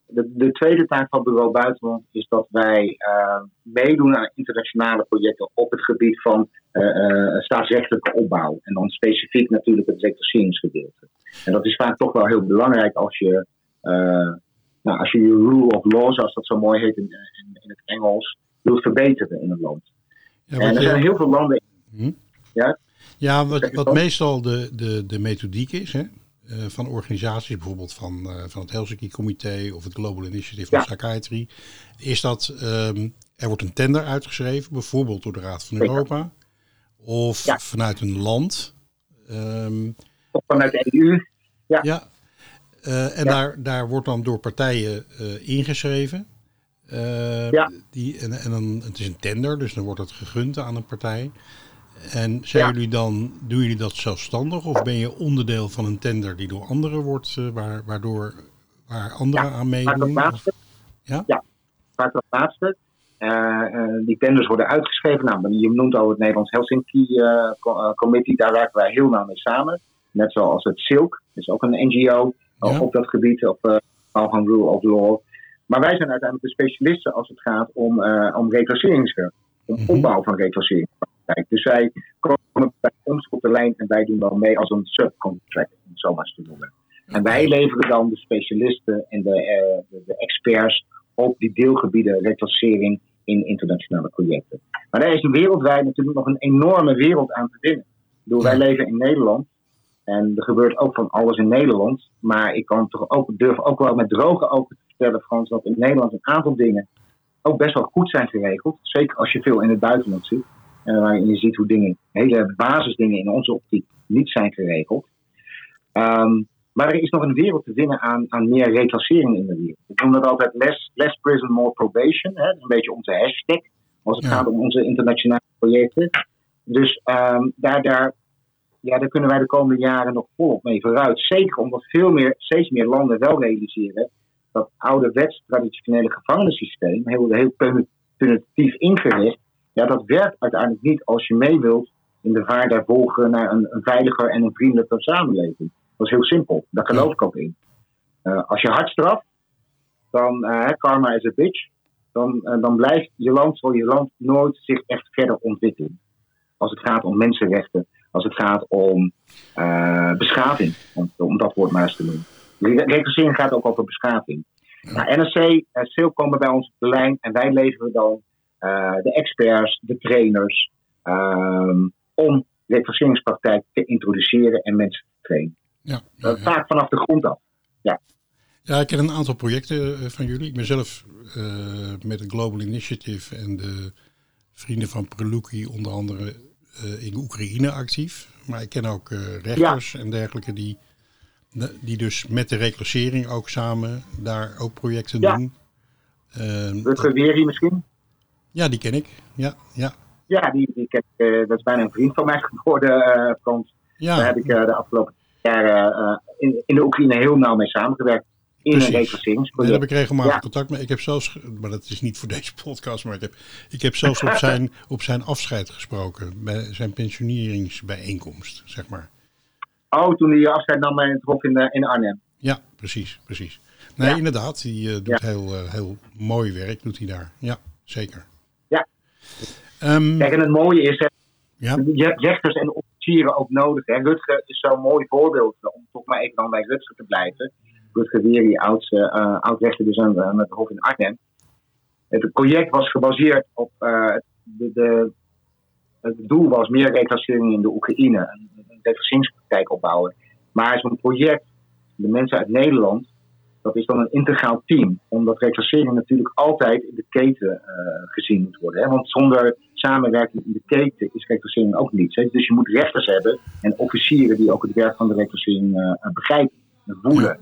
de, de tweede taak van Bureau Buitenland is dat wij eh, meedoen aan internationale projecten op het gebied van eh, eh, staatsrechtelijke opbouw. En dan specifiek natuurlijk het reclasseringsgedeelte. En dat is vaak toch wel heel belangrijk als je, eh, nou, als je je rule of law, zoals dat zo mooi heet in, in, in het Engels, wilt verbeteren in een land. Ja, en er zijn heel veel landen. Hm? Ja? Ja, wat, wat meestal de, de, de methodiek is hè, eh, van organisaties, bijvoorbeeld van, eh, van het Helsinki-comité of het Global Initiative Ja. of Psychiatry, is dat ehm, er wordt een tender uitgeschreven, bijvoorbeeld door de Raad van Zeker. Europa of Ja. vanuit een land. Ehm, Of vanuit de EU. ja. Eh, en Ja. Daar, daar wordt dan door partijen ingeschreven. Ja. die, en, en dan, het is een tender, dus dan wordt het gegund aan een partij. En zijn Ja. jullie dan, doen jullie dat zelfstandig of ben je onderdeel van een tender die door anderen wordt, eh, waar, waardoor waar anderen Ja, aan meedoen? laatste. Ja? vaak dat laatste. Eh, eh, die tenders worden uitgeschreven. Nou, je noemt al het Nederlands Helsinki Co- Committee. Daar werken wij heel nauw mee samen. Net zoals het SILK, dat is ook een NGO Ja. op dat gebied, op uh, van Rule of Law. Maar wij zijn uiteindelijk de specialisten als het gaat om, eh om reclasseringswerk. Om Mhm. opbouw van Dus zij komen bij ons op de lijn en wij doen dan mee als een subcontract, om het zo maar te noemen. En wij leveren dan de specialisten en de, eh, de, de experts op die deelgebieden reclassering in internationale projecten. Maar daar is wereldwijd natuurlijk nog een enorme wereld aan te winnen. Bedoel, wij leven in Nederland en er gebeurt ook van alles in Nederland. Maar ik kan toch ook, durf ook wel met droge ogen te vertellen, Frans, dat in Nederland een aantal dingen ook best wel goed zijn geregeld. Zeker als je veel in het buitenland ziet. En waarin je ziet hoe dingen, hele basisdingen in onze optiek niet zijn geregeld. Ehm, maar er is nog een wereld te winnen aan, aan meer reclassering in de wereld. Ik noem dat altijd less, less prison, more probation. Hè? Een beetje onze hashtag als het Ja. gaat om onze internationale projecten. Dus ehm, daar, daar, ja, daar kunnen wij de komende jaren nog volop mee vooruit. Zeker omdat veel meer, steeds meer landen wel realiseren dat ouderwets traditionele gevangenissysteem, heel, heel puni- punitief ingericht, ja, dat werkt uiteindelijk niet als je mee wilt in de vaart der volgen naar een, een veiliger en een vriendelijker samenleving. Dat is heel simpel. Daar geloof ik ook in. Eh, als je hard straft, dan eh, karma is a bitch. Dan, eh, dan blijft je land, zal je land nooit zich echt verder ontwikkelen. Als het gaat om mensenrechten, als het gaat om beschaving, om, om dat woord maar eens te noemen. Re- Reclassering gaat ook over beschaving. Nou, NRC en komen bij ons op de lijn en wij leveren dan de experts, de trainers, ehm, om reclasseringspraktijk te introduceren en mensen te trainen. Ja, ja, ja. vaak vanaf de grond af. Ja, ik ken een aantal projecten eh, van jullie. Ik ben zelf eh, met het Global Initiative en de Vrienden van Preluki onder andere eh, in Oekraïne actief. Maar ik ken ook eh, rechters en dergelijke die, die dus met de reclassering ook samen daar ook projecten Ja. doen. Eh, Rutger Wery misschien? Ja, die ken ik. Ja, ja. Ja, die, die ken ik, eh, dat is bijna een vriend van mij [LAUGHS] geworden, eh Frans. Daar ja heb ik eh, de afgelopen jaren in, in de Oekraïne heel nauw mee samengewerkt. in Precies. een daar heb ik regelmatig Ja. contact mee. Ik heb zelfs, maar dat is niet voor deze [LAUGHS] podcast, maar ik heb, ik heb zelfs op zijn, [LAUGHS] op zijn afscheid gesproken. Bij zijn pensioneringsbijeenkomst, zeg maar. Oh, toen hij afscheid nam bij het Hof in, in Arnhem. Ja, precies, precies. Nee, Ja. inderdaad. Die doet Ja. heel, heel mooi werk, doet hij daar. Ja, zeker. Ehm, Kijk, en het mooie is, hè, ja, je hebt rechters en officieren ook nodig. Hè. Rutger is zo'n mooi voorbeeld, om toch maar even dan bij Rutger te blijven. Rutger Wieri, oud, eh, oud-rechter dus aan, aan het Hof in Arnhem. Het project was gebaseerd op, eh, de, de, het doel was meer reclassering in de Oekraïne, een, een reclasseringspraktijk opbouwen. Maar zo'n project, de mensen uit Nederland, dat is dan een integraal team. Omdat reclassering natuurlijk altijd in de keten eh, gezien moet worden. Hè? Want zonder samenwerking in de keten is reclassering ook niets. Hè? Dus je moet rechters hebben en officieren die ook het werk van de reclassering eh, begrijpen en voelen.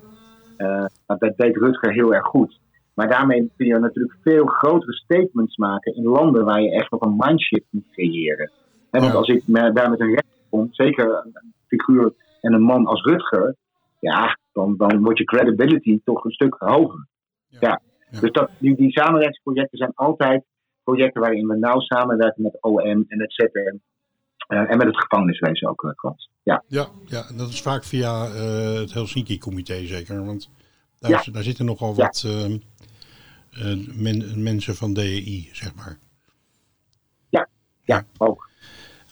Eh, nou, dat deed Rutger heel erg goed. Maar daarmee kun je natuurlijk veel grotere statements maken in landen waar je echt nog een mindshift moet creëren. Hè, want als ik daar met een rechter kom, zeker een figuur en een man als Rutger, ja, dan, dan wordt je credibility toch een stuk hoger. Ja. Ja. Dus dat, die, die samenwerkingsprojecten zijn altijd projecten waarin we nauw samenwerken met OM en het ZRM. eh, en met het gevangeniswezen ook, Frans. Ja, ja, ja, en dat is vaak via eh, het Helsinki-comité zeker. Want daar, Ja. daar zitten nogal Ja. wat men- mensen van DEI, zeg maar. ja, ook.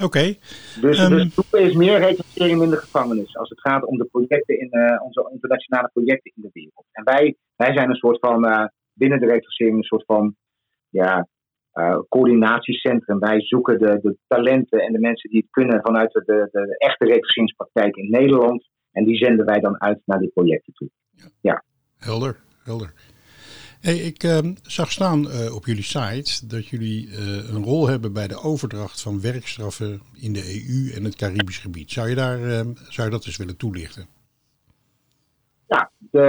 Oké, Dus, Ehm. dus het doel is meer reclassering in de gevangenis. Als het gaat om de projecten in eh, onze internationale projecten in de wereld. En wij, wij zijn een soort van eh, binnen de reclassering een soort van ja, eh, coördinatiecentrum. Wij zoeken de, de talenten en de mensen die het kunnen vanuit de, de, de echte reclasseringspraktijk in Nederland. En die zenden wij dan uit naar die projecten toe. helder, helder. Hey, ik ehm, zag staan eh, op jullie site dat jullie eh, een rol hebben bij de overdracht van werkstraffen in de EU en het Caribisch gebied. Zou je, daar, ehm, zou je dat eens willen toelichten? Ja, de,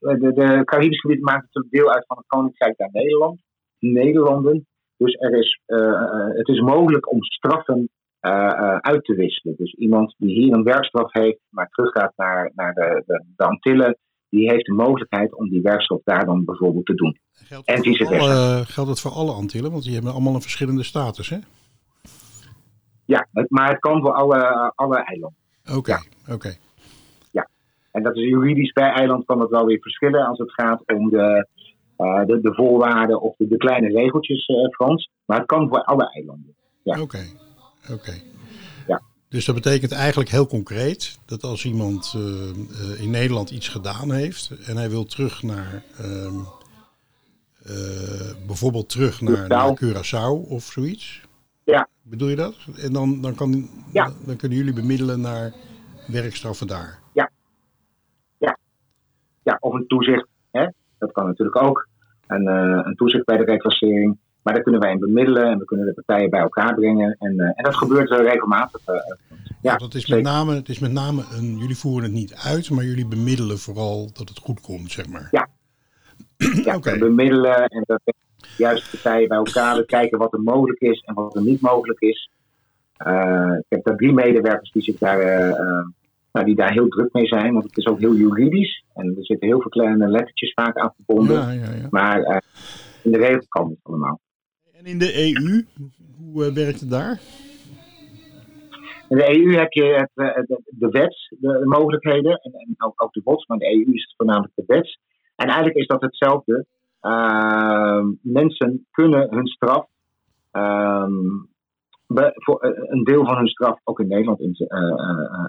de, de, Caribisch gebied maakt natuurlijk deel uit van het Koninkrijk der Nederland. Nederlanden. Dus er is, eh, het is mogelijk om straffen uit te wisselen. Dus iemand die hier een werkstraf heeft, maar teruggaat naar, naar de, de, de Antillen, die heeft de mogelijkheid om die werkstraf daar dan bijvoorbeeld te doen. Geldt En vice versa. alle, geldt dat voor alle Antillen? Want die hebben allemaal een verschillende status, hè? Ja, het, maar het kan voor alle, alle eilanden. Oké, oké. En dat is juridisch per eiland kan dat wel weer verschillen als het gaat om de, eh, de, de voorwaarden of de, de kleine regeltjes, eh, Frans. Maar het kan voor alle eilanden. Ja. Oké, oké. Ja. Dus dat betekent eigenlijk heel concreet dat als iemand eh, eh, in Nederland iets gedaan heeft en hij wil terug naar, ehm, eh, bijvoorbeeld terug naar, naar Curaçao of zoiets. Ja. Bedoel je dat? En dan, dan, kan, Ja. dan kunnen jullie bemiddelen naar werkstraffen daar. ja, of een toezicht. Hè? Dat kan natuurlijk ook. Eh, een toezicht bij de reclassering. Maar daar kunnen wij in bemiddelen en we kunnen de partijen bij elkaar brengen. En, eh, en dat gebeurt eh, regelmatig. eh, ja, Want het is, met name, het is met name een, jullie voeren het niet uit, maar jullie bemiddelen vooral dat het goed komt, zeg maar. Ja. [CLEARS THROAT] ja, Oké. we bemiddelen en dat juist partijen bij elkaar. We kijken wat er mogelijk is en wat er niet mogelijk is. Eh, ik heb daar drie medewerkers die, zich daar, eh, eh, nou, die daar heel druk mee zijn. Want het is ook heel juridisch. En er zitten heel veel kleine lettertjes vaak aan verbonden. Ja, ja, ja. Maar eh, in de regel kan het allemaal. En in de EU, hoe eh, werkt het daar? In de EU heb je het, eh, de, de wet, de mogelijkheden en, ook, ook de WOTS, maar de EU is het voornamelijk de wet. En eigenlijk is dat hetzelfde. Ehm, mensen kunnen hun straf, ehm, voor, eh, een deel van hun straf ook in Nederland in,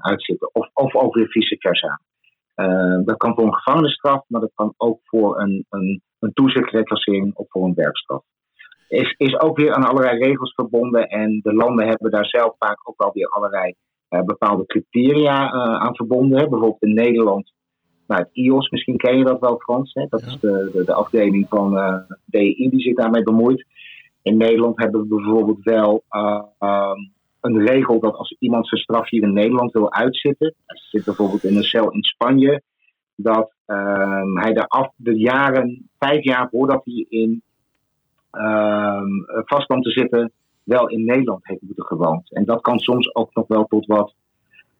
uitzitten. Of, of ook weer vice versa. Eh, dat kan voor een gevangenisstraf, maar dat kan ook voor een, een, een toezichtreclassering of voor een werkstraf. Is, is ook weer aan allerlei regels verbonden en de landen hebben daar zelf vaak ook wel weer allerlei eh, bepaalde criteria eh, aan verbonden. Hè. Bijvoorbeeld in Nederland, nou, het IOS, misschien ken je dat wel Frans. Hè? Dat Ja. is de, de, de afdeling van eh DI die zich daarmee bemoeit. In Nederland hebben we bijvoorbeeld wel eh, ehm, een regel dat als iemand zijn straf hier in Nederland wil uitzitten, hij zit bijvoorbeeld in een cel in Spanje, dat ehm, hij de, af, de jaren, vijf jaar voordat hij in vast kwam te zitten, wel in Nederland heeft moeten gewoond. En dat kan soms ook nog wel tot wat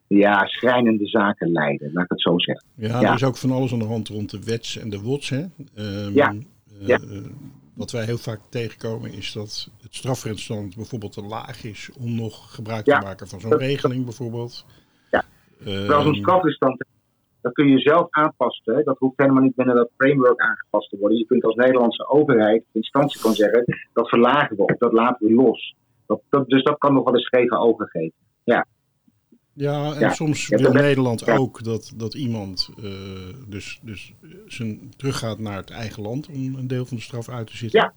ja, schrijnende zaken leiden, laat ik het zo zeggen. Ja, Ja. er is ook van alles aan de hand rond de wets en de wots. Hè? Ehm, Ja. eh, Ja. wat wij heel vaak tegenkomen is dat het strafrechtstand bijvoorbeeld te laag is om nog gebruik te maken van zo'n regeling bijvoorbeeld. Ja. Ehm, Terwijl zo'n strafrestand, dat kun je zelf aanpassen. Dat hoeft helemaal niet binnen dat framework aangepast te worden. Je kunt als Nederlandse overheid, instantie kan zeggen, dat verlagen we of dat laten we los. Dat, dat, dus dat kan nog wel eens scheve ogen geven. Ja, en Ja. soms Ja, wil Nederland ja. ook dat, dat iemand eh, dus, dus zijn, teruggaat naar het eigen land om een deel van de straf uit te zitten. Ja.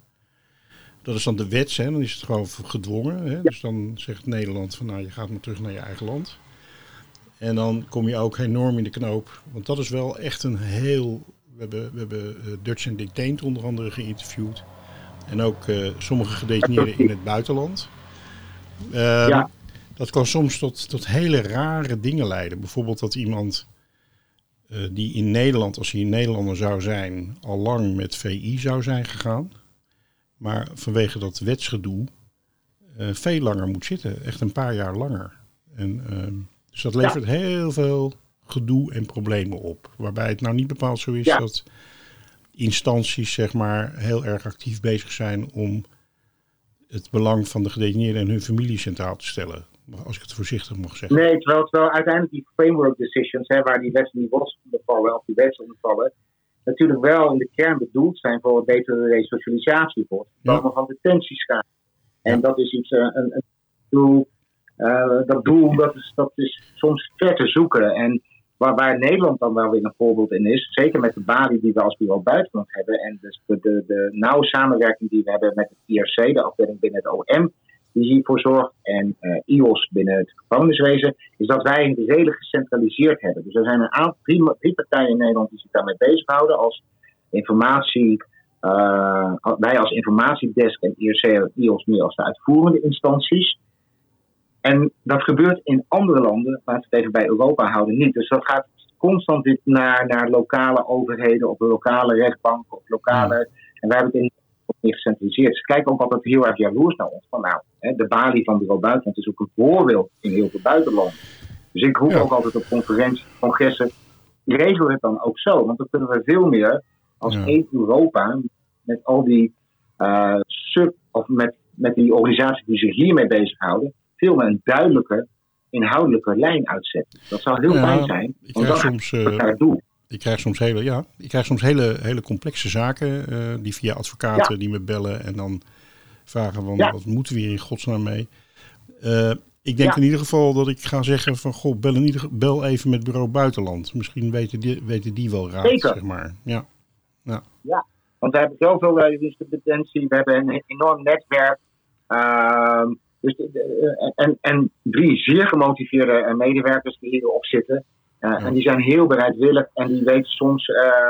Dat is dan de wet, hè? dan is het gewoon gedwongen. Hè? Dus dan zegt Nederland van nou je gaat maar terug naar je eigen land. En dan kom je ook enorm in de knoop. Want dat is wel echt een heel... We hebben, we hebben eh, Dutch and Detained onder andere geïnterviewd. En ook eh, sommige gedetineerden in het buitenland. Ehm, Ja. Dat kan soms tot, tot hele rare dingen leiden. Bijvoorbeeld dat iemand eh, die in Nederland, als hij een Nederlander zou zijn, al lang met VI zou zijn gegaan. Maar vanwege dat wetsgedoe veel langer moet zitten. Echt een paar jaar langer. En, ehm, dus dat levert heel veel gedoe en problemen op. Waarbij het nou niet bepaald zo is Ja. dat instanties zeg maar heel erg actief bezig zijn om het belang van de gedetineerden en hun familie centraal te stellen. Als ik het voorzichtig mag zeggen. Nee, terwijl, terwijl uiteindelijk die framework decisions, hè, waar die wetten die WOS onder vallen, of die wetten onder vallen, natuurlijk wel in de kern bedoeld zijn voor een betere resocialisatie, voor het Ja. van detentieschade. En dat is iets, eh, een, een eh, dat doel dat is, dat is soms ver te zoeken. En waar, Nederland dan wel weer een voorbeeld in is, zeker met de balie die we als bureau buitenland hebben, en dus de, de, de nauwe samenwerking die we hebben met het IRC, de afdeling binnen het OM, die hiervoor zorgt, en eh, IOS binnen het gevangeniswezen, is dat wij het redelijk gecentraliseerd hebben. Dus er zijn een aantal drie, partijen in Nederland die zich daarmee bezighouden als informatie. eh, wij als informatiedesk en IRC en IOS meer als de uitvoerende instanties. En dat gebeurt in andere landen, laten we het even bij Europa houden, niet. Dus dat gaat constant dit naar, naar lokale overheden of lokale rechtbanken of lokale. En wij hebben het in gecentraliseerd. Ze kijken ook altijd heel erg jaloers naar ons. Van nou, hè, de balie van Bureau Buitenland is ook een voorbeeld in heel veel buitenlanden. Dus ik roep Ja. ook altijd op conferenties, congressen, regel het dan ook zo. Want dan kunnen we veel meer als Ja. één Europa met al die eh, sub, of met, met die organisaties die zich hiermee bezighouden, veel meer een duidelijke inhoudelijke lijn uitzetten. Dat zou heel Ja, fijn zijn. Ik Want krijg dan soms, het eh, doel. ik krijg soms hele, ja, ik krijg soms hele, hele complexe zaken eh, die via advocaten die me bellen en dan vragen van Ja. wat moeten we hier in godsnaam mee. Eh, ik denk Ja. in ieder geval dat ik ga zeggen van goh, bel, in ieder, geval- bel even met bureau buitenland. Misschien weten die, weten die wel raad, Zeker. zeg maar. Ja. Want we hebben zoveel detentie, we hebben een enorm netwerk. Ehm, dus de- de- en, en drie zeer gemotiveerde eh, medewerkers die hierop zitten. Eh, En die zijn heel bereidwillig en die weten soms eh,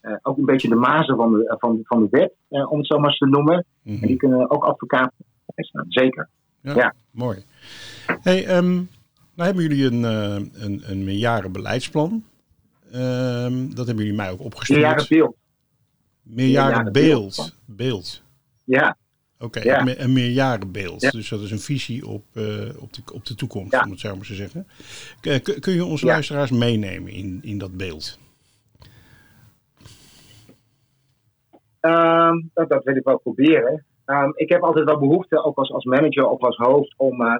eh, ook een beetje de mazen van de, van, van de wet, eh, om het zo maar eens te noemen. Mhm. En die kunnen ook advocaten staan, zeker. Ja, Ja. mooi. Hey, ehm, nou hebben jullie een, eh een, een meerjarenbeleidsplan. Ehm, dat hebben jullie mij ook opgestuurd. Ja, jaren beeld. Meerjarenbeeld. Meerjarenbeeld. Beeld. Ja, Oké, Ja. een me- een meerjarenbeeld. Ja. Dus dat is een visie op, eh, op, de, op de toekomst, Ja. om het zo maar te zeggen. K- kun- je onze luisteraars meenemen in, in dat beeld? Ehm, dat, dat wil ik wel proberen. Ehm, ik heb altijd wel behoefte, ook als, als manager of als hoofd, om eh,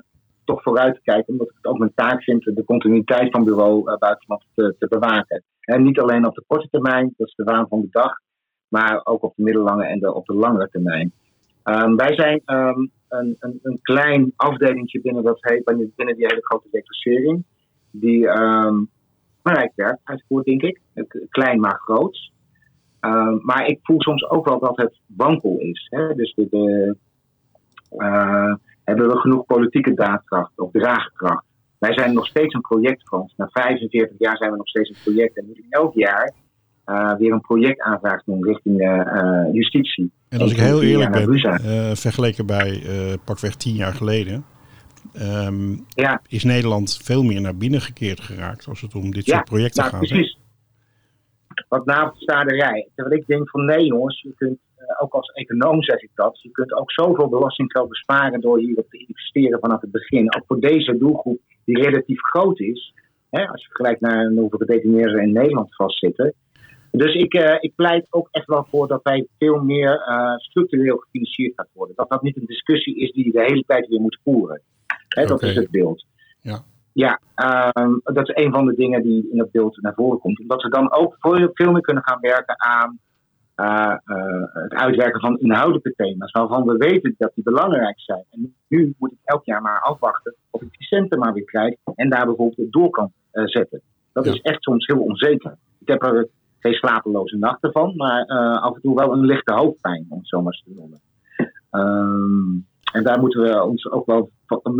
toch vooruit te kijken. Omdat ik het ook mijn taak vind de continuïteit van bureau uh, buitenland te, te bewaken. En niet alleen op de korte termijn, dat is de waan van de dag, maar ook op de middellange en de, op de langere termijn. Um, wij zijn um, een, een, een, klein afdelingje binnen, dat heet, binnen die hele grote declassering, die um, belangrijk werk uitvoert, denk ik. Klein maar groot. Maar ik voel soms ook wel dat het wankel is. Hè? Dus de, uh, hebben we genoeg politieke daadkracht of draagkracht? Wij zijn nog steeds een projectfonds. Na 45 jaar zijn we nog steeds een project. En elk jaar weer een projectaanvraag doen richting uh, justitie. En als ik heel eerlijk ben, uh, vergeleken bij pakweg tien jaar geleden, um, ja. is Nederland veel meer naar binnen gekeerd geraakt als het om dit soort projecten nou, gaat. Precies. Wat navelstaderij. Terwijl ik denk van nee jongens, je kunt, ook als econoom zeg ik dat, je kunt ook zoveel belastinggeld besparen door hierop te investeren vanaf het begin. Ook voor deze doelgroep die relatief groot is. Hè, als je vergelijkt naar hoeveel gedetineerden in Nederland vastzitten. Dus ik, uh, ik pleit ook echt wel voor dat wij veel meer uh, structureel gefinancierd gaat worden. Dat dat niet een discussie is die je de hele tijd weer moet voeren. Hè, okay. Dat is het beeld. Ja, ja um, dat is een van de dingen die in het beeld naar voren komt. Omdat we dan ook veel meer kunnen gaan werken aan uh, het uitwerken van inhoudelijke thema's. Waarvan we weten dat die belangrijk zijn. En nu moet ik elk jaar maar afwachten of ik die centen maar weer krijg. En daar bijvoorbeeld door kan zetten. Dat ja. is echt soms heel onzeker. Ik heb er slapeloze nachten van, maar uh, af en toe wel een lichte hoofdpijn, om het zo maar te noemen. Um, en daar moeten we ons ook wel,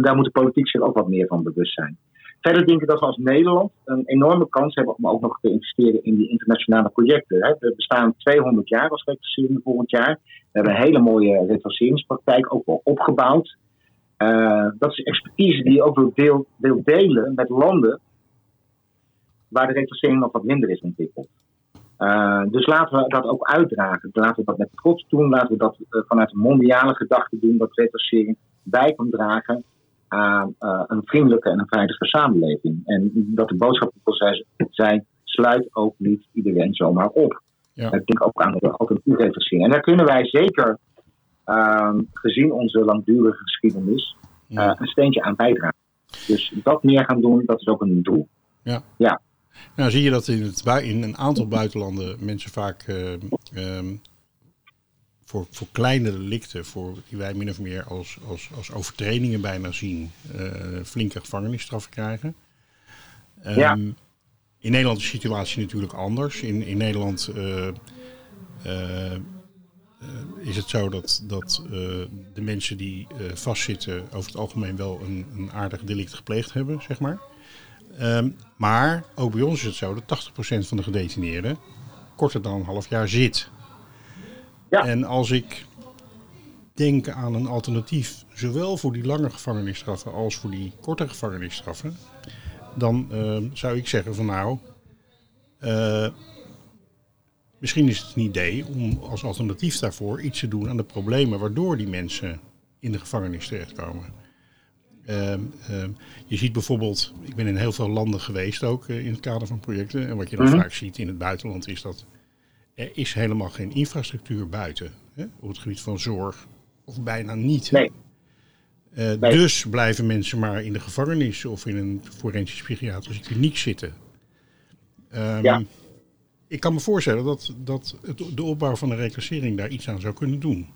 daar moet de politiek zich ook wat meer van bewust zijn. Verder denk ik dat we als Nederland een enorme kans hebben om ook nog te investeren in die internationale projecten. We bestaan 200 jaar als reclassering volgend jaar. We hebben een hele mooie reclasseringspraktijk ook wel opgebouwd. Uh, dat is expertise die je ook wil, deel, delen met landen waar de reclassering nog wat minder is ontwikkeld. Uh, dus laten we dat ook uitdragen. Laten we dat met trots doen. Laten we dat uh, vanuit een mondiale gedachte doen. Dat reclassering bij kan dragen aan uh, een vriendelijke en een veilige samenleving. En dat de boodschap zijn, sluit ook niet iedereen zomaar op. Ja. Ik denk ook aan de alternatieve reclassering. En daar kunnen wij zeker, gezien onze langdurige geschiedenis, ja. een steentje aan bijdragen. Dus dat meer gaan doen, dat is ook een doel. Ja. ja. Nou zie je dat in, het, in een aantal buitenlanden mensen vaak uh, um, voor, voor kleine delicten, voor, die wij min of meer als, als, als overtredingen bijna zien, uh, flinke gevangenisstraffen krijgen. Um, ja. In Nederland is de situatie natuurlijk anders. In, in Nederland uh, is het zo dat, dat de mensen die vastzitten over het algemeen wel een, een aardig delict gepleegd hebben, zeg maar. Um, maar ook bij ons is het zo dat 80% van de gedetineerden korter dan een half jaar zit. Ja. En als ik denk aan een alternatief, zowel voor die lange gevangenisstraffen als voor die korte gevangenisstraffen, dan uh, zou ik zeggen van nou, uh, misschien is het een idee om als alternatief daarvoor iets te doen aan de problemen waardoor die mensen in de gevangenis terechtkomen. Um, um, je ziet bijvoorbeeld, ik ben in heel veel landen geweest ook uh, in het kader van projecten. En wat je dan Mhm. vaak ziet in het buitenland is dat er is helemaal geen infrastructuur buiten. Hè, op het gebied van zorg. Of bijna niet. Nee. Uh, Nee. Dus blijven mensen maar in de gevangenis of in een forensisch psychiatrische kliniek zitten. Um, Ja. Ik kan me voorstellen dat, dat het, de opbouw van de reclassering daar iets aan zou kunnen doen.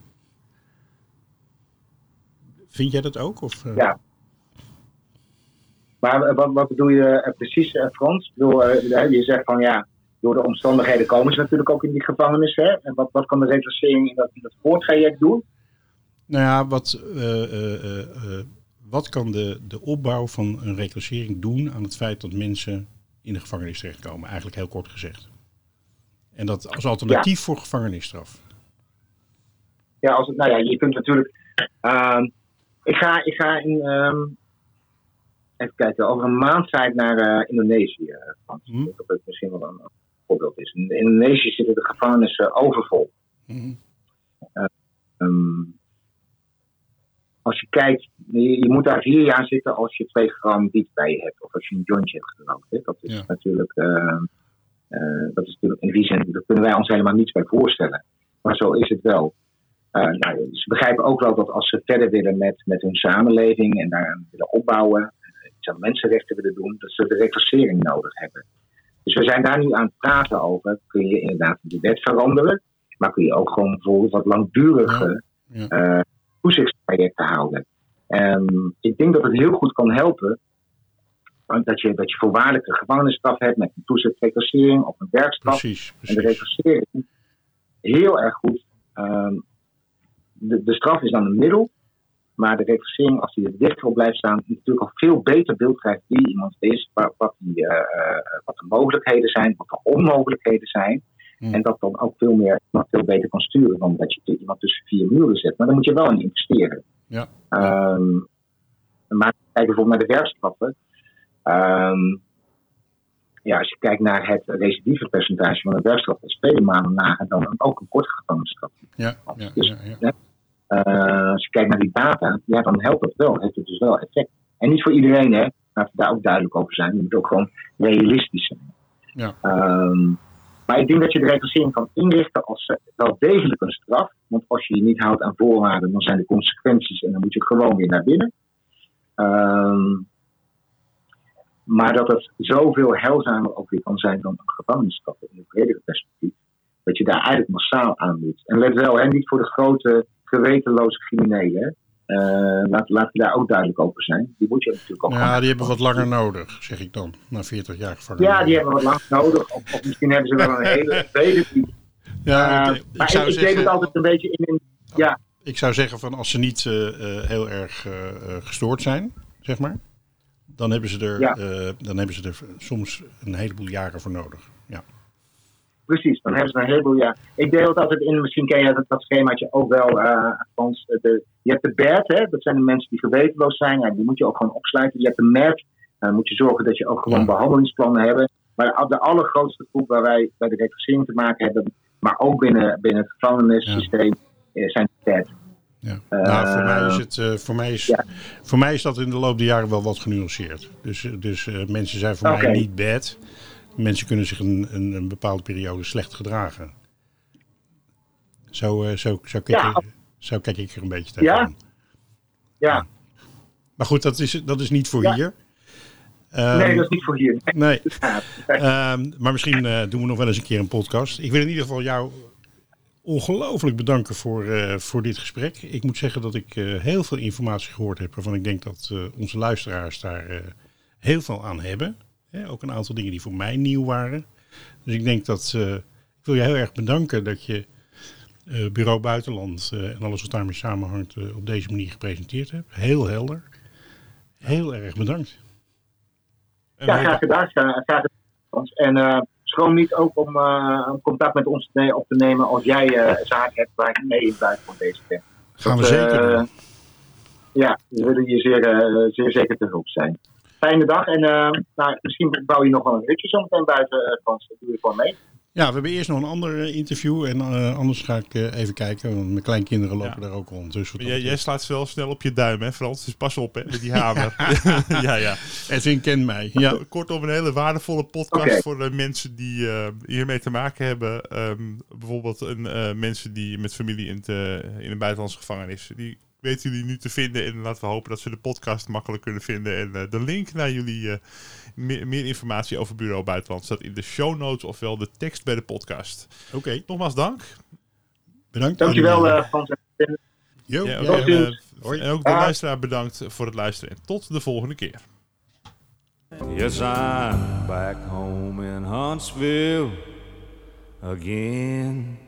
Vind jij dat ook? Of, uh, Ja. Maar wat, wat bedoel je eh, precies, eh, Frans? Bedoel, eh, je zegt van ja, door de omstandigheden komen ze natuurlijk ook in die gevangenis. Hè? En wat, wat kan de reclassering in dat, in dat voortraject doen? Nou ja, wat, wat kan de, de opbouw van een reclassering doen aan het feit dat mensen in de gevangenis terechtkomen? Eigenlijk heel kort gezegd. En dat als alternatief voor gevangenisstraf. Ja, als het, nou ja, je kunt natuurlijk. ehm, ik ga, ik ga in. ehm, even kijken, over een maand ga ik naar eh, Indonesië. eh, Frans. Mhm. Ik denk dat het misschien wel een voorbeeld is. In Indonesië zitten de gevangenissen overvol. Mhm. Ehm, als je kijkt, je, je moet daar vier jaar zitten als je twee gram wiet bij je hebt. Of als je een jointje hebt gerookt. Hè. Dat is Ja. natuurlijk. ehm, eh, dat is natuurlijk in die zin, daar kunnen wij ons helemaal niets bij voorstellen. Maar zo is het wel. Eh, nou, ze begrijpen ook wel dat als ze verder willen met, met hun samenleving en daar willen opbouwen, eh, iets aan mensenrechten willen doen, dat ze de reclassering nodig hebben. Dus we zijn daar nu aan het praten over. Kun je inderdaad de wet veranderen, maar kun je ook gewoon bijvoorbeeld wat langdurige Ja. eh, toezichtstrajecten houden. Ehm, ik denk dat het heel goed kan helpen dat je, dat je voorwaardelijke gevangenisstraf hebt met een toezichtreclassering of een werkstraf. Precies, En de reclassering heel erg goed. Ehm, de, de straf is dan een middel, maar de reclassering, als die er dichter op blijft staan, natuurlijk al veel beter beeld krijgt wie iemand is, wat, wat, die, eh, eh, wat de mogelijkheden zijn, wat de onmogelijkheden zijn. Hmm. En dat dan ook veel meer, nog veel beter kan sturen dan dat je iemand tussen vier muren zet. Maar dan moet je wel in investeren. Ja. Ehm, maar kijk bijvoorbeeld naar de werkstraffen. Ehm, ja, als je kijkt naar het recidivepercentage van de werkstraf, dat is vele maanden lager dan ook een gevangenisstraf. Ja, ja, Dus- ja, ja. Eh, als je kijkt naar die data, ja, dan helpt dat wel. Heeft het dus wel effect. En niet voor iedereen, hè. Laten we daar ook duidelijk over zijn. Je moet ook gewoon realistisch zijn. Ja. Ehm, maar ik denk dat je de reclassering kan inrichten als wel degelijk een straf. Want als je je niet houdt aan voorwaarden, dan zijn de consequenties en dan moet je gewoon weer naar binnen. Ehm, maar dat het zoveel heilzamer ook weer kan zijn dan een gevangenisstraf in het bredere perspectief. Dat je daar eigenlijk massaal aan moet. En let wel, hè, niet voor de grote gewetenloze criminelen. Eh, laat, laten we daar ook duidelijk over zijn. Die moet je natuurlijk ook Ja, die hebben wat langer nodig, zeg ik dan. Na 40 jaar gevangenis. Ja, die hebben wat lang nodig. Of, of misschien hebben ze wel een hele [LAUGHS] die- Ja, Eh, ik, maar ik, zou ik deed zeggen, het altijd een beetje in een. Ja, ik zou zeggen van als ze niet eh, heel erg gestoord zijn, zeg maar. Dan hebben, ze er, Ja. dan hebben ze er soms een heleboel jaren voor nodig. Precies. Dan hebben ze een heleboel. Ja. Ik deel het altijd in. Misschien ken je dat, dat schemaatje ook wel. Frans. De, je hebt de BERT, hè, dat zijn de mensen die gewetenloos zijn. Ja, die moet je ook gewoon opsluiten. Je hebt de MERT. Dan moet je zorgen dat je ook gewoon Ja. behandelingsplannen hebt. Maar de allergrootste groep waar wij bij de repressering te maken hebben. Maar ook binnen, binnen het gevangenissysteem. eh, zijn de BERT. Ja. Eh, nou, voor mij, is het, voor, mij is, ja. voor mij is dat in de loop der jaren wel wat genuanceerd. Dus, dus mensen zijn voor mij niet bad. Mensen kunnen zich een, een, een bepaalde periode slecht gedragen. Zo, eh, zo, zo, kijk, Ja. ik, zo kijk ik er een beetje Ja. tegenaan. Ja, Maar goed, dat is, dat is niet voor Ja. hier. Ehm, nee, dat is niet voor hier. nee. [LAUGHS] Ja, Ehm, maar misschien eh, doen we nog wel eens een keer een podcast. Ik wil in ieder geval jou ongelooflijk bedanken voor, eh, voor dit gesprek. Ik moet zeggen dat ik heel veel informatie gehoord heb waarvan ik denk dat onze luisteraars daar heel veel aan hebben. Hè, ook een aantal dingen die voor mij nieuw waren. Dus ik denk dat eh, ik wil je heel erg bedanken dat je eh, Bureau Buitenland eh, en alles wat daarmee samenhangt eh, op deze manier gepresenteerd hebt. Heel helder. Heel erg bedankt. En Ja, graag gedaan. Graag. En eh schroom niet ook om eh, contact met ons op te nemen als jij eh zaken hebt waar ik mee in buiten voor deze keer. Gaan we zeker doen. Ja, we willen je zeer, zeer zeker te hulp zijn. Fijne dag en eh, nou, misschien bouw je nog wel een ritje zometeen buiten, eh, Frans. Dat doe je gewoon mee. Ja, we hebben eerst nog een ander eh, interview en eh, anders ga ik eh, even kijken, want mijn kleinkinderen lopen Ja. daar ook rond. Dus Jij, jij slaat wel snel op je duim, hè Frans? Dus pas op, hè, met die [LAUGHS] hamer. [LAUGHS] ja, ja. Edwin kent mij. Ja, Kortom, een hele waardevolle podcast voor de mensen die eh, hiermee te maken hebben. Ehm, bijvoorbeeld een, eh, mensen die met familie in, te, in een buitenlandse gevangenis. Die weten jullie nu te vinden. En laten we hopen dat ze de podcast makkelijk kunnen vinden. En eh, de link naar jullie eh, meer, meer informatie over Bureau Buitenland staat in de show notes. Ofwel de tekst bij de podcast. oké. Nogmaals dank. Bedankt. Dankjewel, En, eh, Frans. En Jo, Ja, en ook de luisteraar bedankt voor het luisteren. En tot de volgende keer. Yes, I'm back home in Huntsville again.